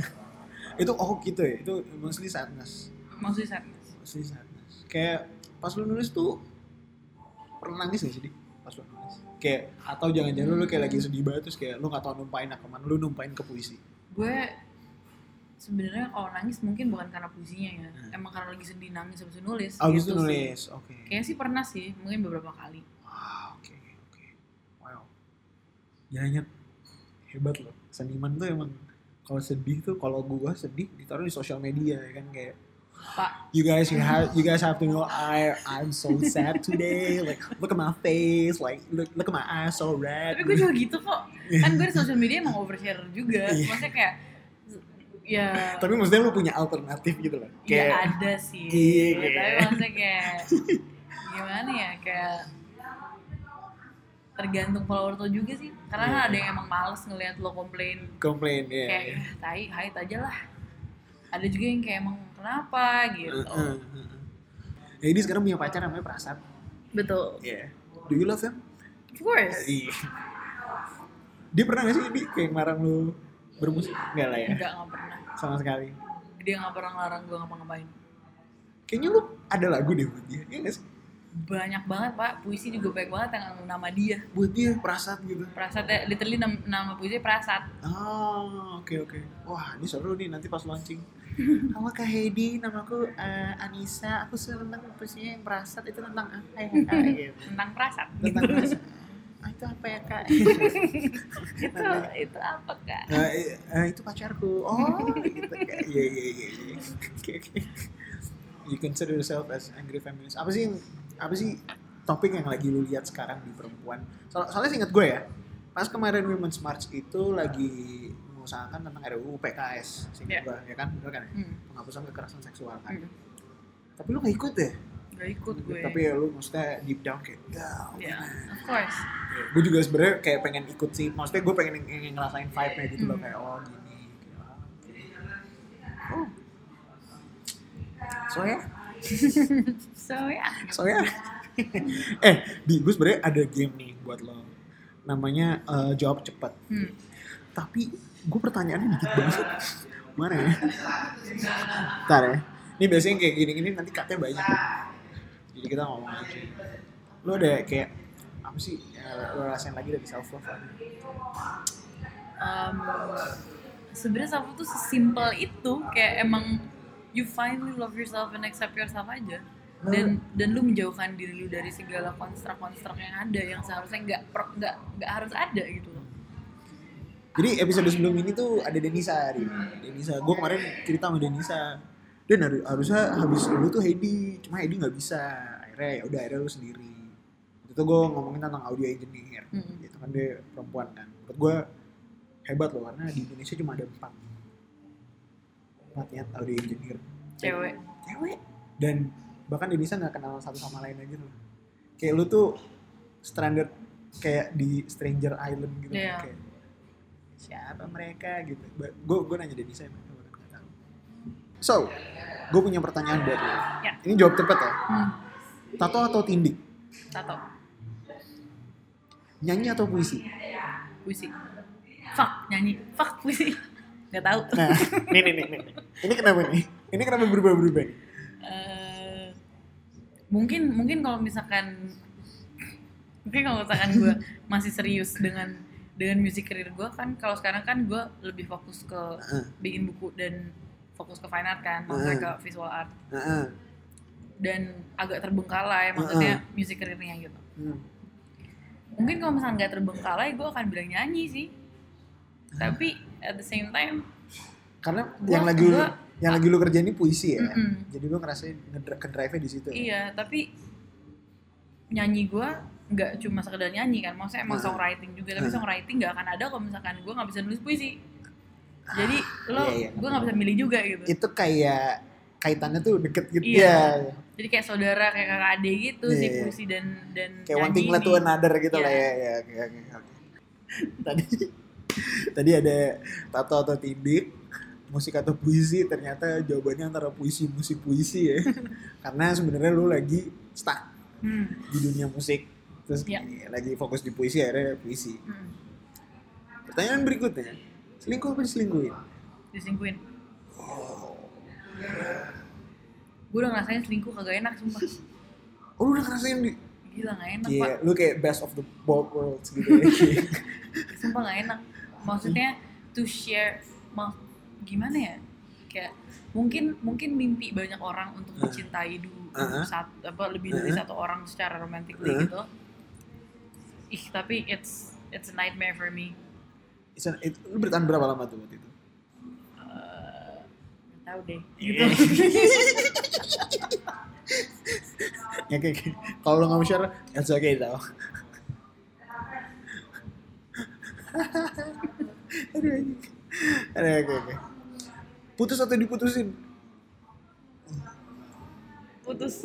Itu oh gitu ya. Itu mostly sadness. maksudnya sadness Mostly sadness. Kayak pas lu nulis tuh pernah nangis gak sih di pas lu nulis? Kayak atau jangan-jangan lu, kayak lagi sedih banget terus kayak lu gak tau numpain ke mana, lu numpain ke puisi. gue sebenarnya kalau nangis mungkin bukan karena puisinya ya Hmm. emang karena lagi sedih nangis habis nulis Abis gitu nulis, oke. kayaknya sih pernah sih mungkin beberapa kali Wah, oke, oke. Wow. Jangan hebat loh. Seniman tuh emang kalau sedih tuh kalau gua sedih ditaruh di sosial media ya kan kayak pak. You guys you have you guys have to know I I'm so sad today like look at my face like look look at my eyes so red. Tapi gue juga gitu kok. Kan gue di sosial media emang overshare juga. Iya. maksudnya kayak ya. Tapi maksudnya lu punya alternatif gitu loh ya kayak ada sih. Iya, tapi maksudnya kayak gimana ya kayak tergantung follower tuh juga sih karena Iya. kan ada yang emang males ngelihat lo komplain komplain ya kayak "Ah, tai aja lah ada juga yang kayak emang kenapa gitu Ya ini sekarang punya pacar namanya Prasad. betul Iya. Do you love him? of course Iya. Dia pernah gak sih di kayak ngarang lu bermusik? Enggak lah ya. enggak nggak pernah Sama sekali. dia nggak pernah ngelarang gue ngapa-ngapain Kayaknya lu ada lagu deh buat dia. Iya gak sih? Banyak banget pak puisi juga banyak banget yang nama dia Buat dia Prasad gitu. Prasat ya, literally nama, nama puisi Prasat Oh, oke oke. Wah, ini seru nih nanti pas launching. Halo Kak Heidi, namaku eh, Anissa. Aku suka tentang puisinya yang Prasad itu tentang apa ya Kak? Gitu. tentang Prasat Tentang gitu. Prasad. Ah, itu apa ya Kak? itu itu apa kak eh, eh, itu pacarku. Oh, gitu kayak. Iya iya iya. iya. Oke oke. You consider yourself as angry feminist. Apa sih yang apa sih topik yang lagi lu lihat sekarang di perempuan? Soal, soalnya seingat gue ya, pas kemarin Women's March itu lagi mengusahakan tentang RUU PKS, seingat Iya. gue, ya kan? Bener kan? ya? hmm. Penghapusan kekerasan seksual kan. Hmm. Tapi lu gak ikut deh. gak ikut gue Tapi ya lu maksudnya deep down kayak, ya, ya of course gue juga sebenarnya kayak pengen ikut sih maksudnya gue pengen ng- ng- ngerasain vibe-nya gitu loh Hmm. kayak oh gini Kayak, oh so ya so ya. So ya. Eh di gue sebenarnya ada game nih buat lo. Namanya eh, jawab cepat. Hmm. tapi gue pertanyaannya dikit banget. Mana ya? Ntar ya. Ini biasanya kayak gini-gini nanti katanya banyak. Jadi kita ngomong aja. Lo ada kayak apa sih yang lo rasain lagi dari self love um, sebenarnya self love tuh sesimpel itu. Kayak emang you finally love yourself and accept yourself aja dan dan lu menjauhkan diri lu dari segala konstruk-konstruk yang ada yang seharusnya nggak nggak nggak harus ada gitu loh Jadi episode sebelum ini tuh ada Denisa hari ini. Denisa, gue kemarin cerita sama Denisa. Dan har- harusnya habis lu tuh Heidi, cuma Heidi nggak bisa. Akhirnya ya udah akhirnya lu sendiri. Itu gue ngomongin tentang audio engineer. Mm-mm. Gitu kan dia perempuan kan. Menurut gue hebat loh karena di Indonesia cuma ada empat. Empat ya audio engineer. cewek Cewek. Dan bahkan Denisa nggak kenal satu sama lain aja loh. Kayak lu tuh stranded kayak di Stranger Island gitu. Iya. Kayak, siapa mereka gitu. Gue gue nanya Denisa emang. So, gue punya pertanyaan buat lo. Ya. Ini jawab cepet ya. hmm, Tato atau tindik? tato Nyanyi atau puisi? puisi fuck nyanyi fuck puisi nggak tahu Nah, nih nih nih nih. Ini kenapa nih? Ini kenapa berubah-berubah? nih? Eh, mungkin mungkin kalau misalkan mungkin kalau misalkan gue masih serius dengan dengan music career gue kan kalau sekarang kan gue lebih fokus ke Heeh. bikin buku dan fokus ke fine art kan maksudnya ke visual art Heeh. dan agak terbengkalai maksudnya music careernya gitu Hmm. mungkin kalau misalnya nggak terbengkalai gue akan bilang nyanyi sih tapi at the same time Karena Gua- yang lagi lu, gua- yang lagi lu kerjain ini puisi ya. Mm-mm. Jadi lu ngerasain ngedri- ke drive di situ. ya? Iya, tapi nyanyi gue nggak cuma sekedar nyanyi kan, maksudnya emang Nah. songwriting juga, tapi Nah. songwriting nggak akan ada kalau misalkan gue nggak bisa nulis puisi. Jadi lo, iya, iya. gue nggak bisa milih juga gitu. Itu kayak kaitannya tuh deket gitu Iya. ya. Jadi kayak saudara, kayak kakak adik gitu Iya, si iya. puisi dan dan Kayak one thing to ini. another gitu lah Iya. ya. ya oke, oke. Tadi tadi ada tato atau tindik, musik atau puisi, ternyata jawabannya antara puisi, musik, puisi ya. Karena sebenarnya lu lagi stuck Hmm, di dunia musik. Terus Iya. lagi fokus di puisi akhirnya puisi. hmm. Pertanyaan berikutnya, selingkuh apa diselingkuhin? Diselingkuhin. Gue udah ngerasain selingkuh kagak enak sumpah. Oh lu udah ngerasain di Gila gak enak Iya, pak. lu kayak best of the both worlds gitu ya. Sumpah gak enak. Maksudnya to share, gimana ya? Kayak mungkin mungkin mimpi banyak orang untuk Uh. mencintai dulu Uh-huh. satu apa lebih dari Uh-huh. satu orang secara romantic Uh-huh. gitu. Ih tapi it's it's a nightmare for me. Isa- itu, lu bertahan berapa lama tuh waktu itu? Eh, nggak tahu deh. Iya. ya kayak kalau lu nggak mau share, it's okay tau. Aduh. Aduh, oke oke. Putus atau diputusin? Putus.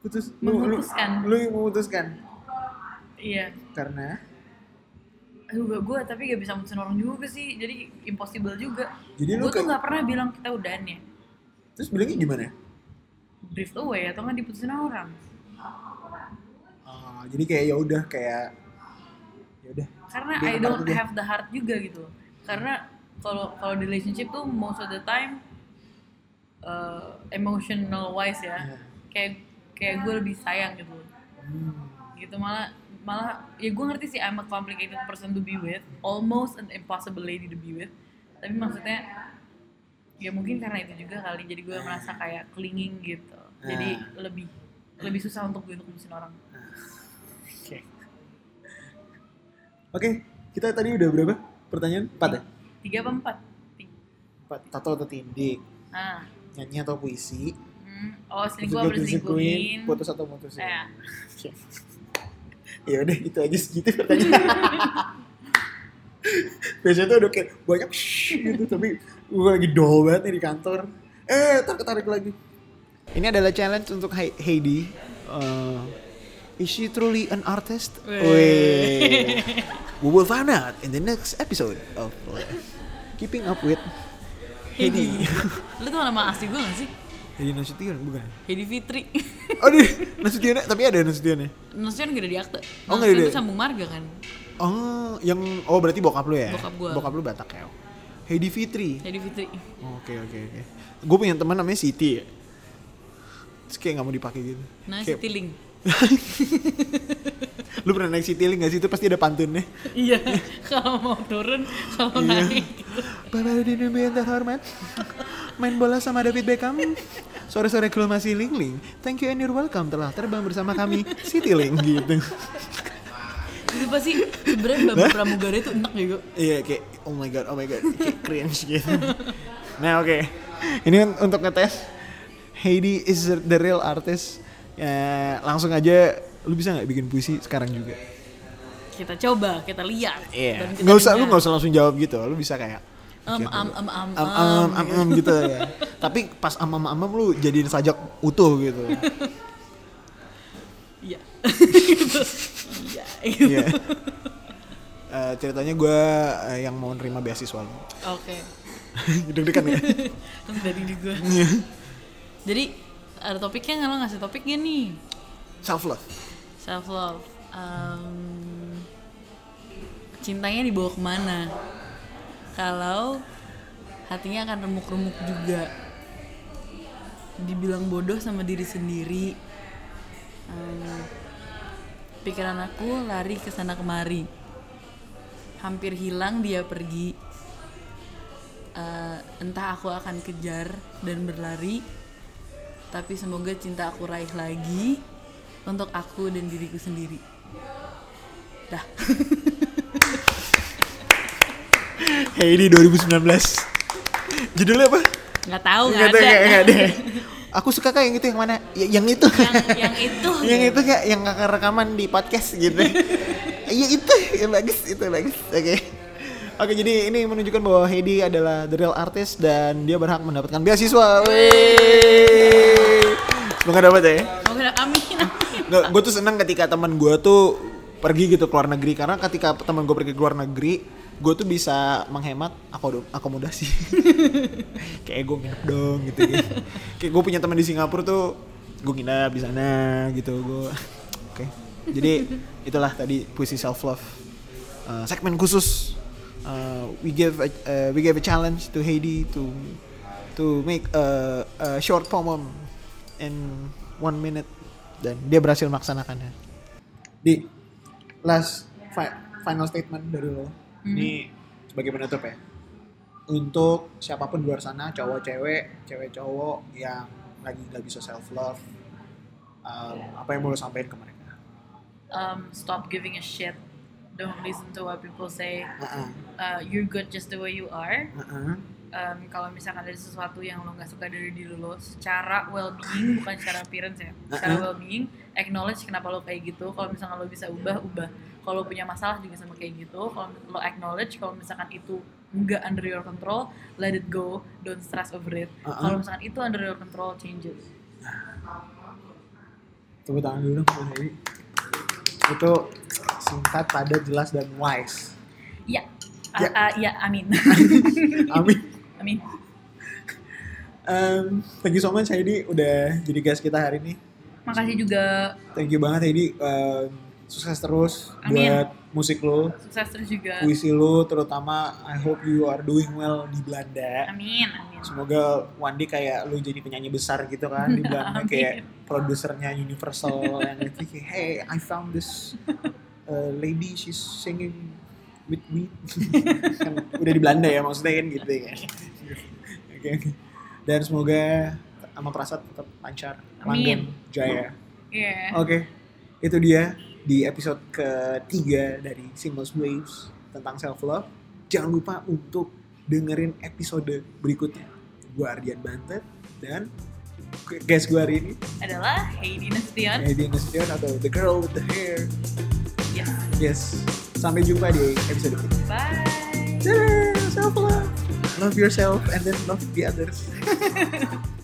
Putus. Lu, lu, Memutuskan. lu yang memutuskan. iya. Karena gak gue tapi gak bisa mutusin orang juga sih. Jadi impossible juga. Jadi lu Gue tuh gak pernah bilang kita udahan ya. terus bilangnya gimana? Drift away atau nggak diputusin orang. Ah, jadi kayak ya udah kayak ya udah. karena Dia I don't dia. have the heart juga gitu karena kalau kalau di relationship tuh most of the time uh, emotional wise ya Iya. kayak kayak gue lebih sayang gitu. Hmm. gitu malah malah ya gue ngerti sih I'm a complicated person to be with almost an impossible lady to be with tapi maksudnya ya mungkin karena itu juga kali jadi gue merasa kayak clinging gitu jadi lebih lebih susah untuk gue untuk mutusin orang Oke. Oke, kita tadi udah berapa? Pertanyaan? Empat ya? Tiga apa empat. Empat. Tato atau tindik, nah nyanyi atau puisi, hmm. oh selingkuh juga apa diselingkuhin putus atau mutusin. Eh. Oke. ya udah itu aja segitu pertanyaan. Biasanya tuh udah kayak banyak gitu tapi gue lagi dol banget nih di kantor. Eh, tarik tarik lagi. Ini adalah challenge untuk Hei- Heidi. Uh, is she truly an artist? Weh. We will find out in the next episode of uh, Keeping Up with Heidi. lu tuh nama asli gue gak sih Heidi Nasution bukan? Hedi Fitri Aduh, Nasution tapi ada Nasution Nasution gak ada di akte Oh, nggak ada di- tuh sambung marga kan Oh, yang oh berarti bokap lu ya? Bokap gua. Bokap lu Batak ya. Heidi Fitri. Hedi Fitri Oke oke oke. Gue punya teman namanya Siti ya. Terus kayak nggak mau dipakai gitu. nah Kayak- City Link Lu pernah naik Citylink gak sih? Itu pasti ada pantunnya. iya kalau mau turun kalau Iya. naik Bapak Dini yang terhormat Main bola sama David Beckham. Sore-sore kalau masih ling-ling Thank you and you're welcome. Telah terbang bersama kami Citylink gitu. Itu pasti sebenarnya babu pramugari itu enak juga Iya kayak oh my god oh my god Kayak cringe gitu. Nah oke. Ini un- untuk ngetes Heidi is the real artist. Ya, Langsung aja Lu bisa gak bikin puisi sekarang juga? kita coba kita lihat Iya dan kita Gak usah lu dengar. gak usah langsung jawab gitu Lu bisa kayak Am, am, am, am, gitu ya. Tapi pas am am am am lu jadiin sajak utuh gitu. iya gitu iya gitu. Eh, ceritanya gue yang mau nerima beasiswa lu. oke Deg-degan ya. dari di gue Iya. jadi ada topiknya nggak lo ngasih topiknya nih Self love. Self love cintanya dibawa ke mana? Kalau hatinya akan remuk-remuk juga. Dibilang bodoh sama diri sendiri. Em, pikiran aku lari ke sana kemari. Hampir hilang dia pergi. Eh, entah aku akan kejar dan berlari tapi semoga cinta aku raih lagi untuk aku dan diriku sendiri dah Heidi 2019. Judulnya apa? nggak tahu nggak ada nggak- ada. Aku suka kayak yang itu yang mana? Ya- yang itu. yang yang itu yang itu kayak yang kakak rekaman di podcast gitu. Iya itu, yang bagus, itu bagus. Oke. Oke, jadi ini menunjukkan bahwa Heidi adalah the real artist dan dia berhak mendapatkan beasiswa. Wey. Semoga dapat ya. semoga amin Nggak, gue tuh seneng ketika teman gue tuh pergi gitu ke luar negeri karena ketika teman gue pergi ke luar negeri, gue tuh bisa menghemat akomodasi. Kayak gue nginep dong gitu. ya. Kayak gue punya teman di Singapura tuh gue nginep di sana gitu gue. Oke. Jadi itulah tadi puisi self love. segmen khusus. Uh, we give a, uh, we give a challenge to Heidi to to make a, a short poem in one minute. Dan dia berhasil melaksanakannya. Di last fi- final statement dari lo. Ini sebagai penutup ya. Untuk siapa pun di luar sana cowok cewek cewek cowok yang lagi nggak bisa self love apa yang mau lo sampaikan ke mereka? um, stop giving a shit. Don't listen to what people say. Heeh, Uh, you're good just the way you are. Heeh. Um, kalau misalkan ada sesuatu yang lo nggak suka dari diri lo secara well being bukan secara appearance ya secara well being acknowledge kenapa lo kayak gitu. Kalau misalkan lo bisa ubah ubah. Kalau punya masalah juga sama kayak gitu. Kalau lo acknowledge kalau misalkan itu nggak under your control let it go. Don't stress over it. Kalau misalkan itu under your control changes. Tepuk tangan dulu dong. Itu singkat, padat, jelas dan wise. ya. Ya. ya, ya amin. Amin. Amin Um, thank you so much Heidi udah jadi guest kita hari ini. makasih juga Thank you banget Heidi. Um, sukses terus Amin. buat musik lo, sukses terus juga puisi lo, terutama I hope you are doing well di Belanda. amin amin Semoga one day kayak lu jadi penyanyi besar gitu kan di Belanda Amin. kayak produsernya Universal yang kayak hey I found this uh, lady she's singing with me. Kan udah di Belanda ya maksudnya kan gitu ya. Oke oke. dan semoga sama Prasad tetap lancar. Langgeng jaya. Iya. oke itu dia di episode ketiga dari Seamless Waves tentang self love jangan lupa untuk dengerin episode berikutnya. Gue Ardian Bantet dan guest gue hari ini adalah Heidi Nasution Heidi Nasution atau The Girl with the Hair. Yes. Yes sampai jumpa di episode berikutnya bye. Dadah, self love love yourself and then love the others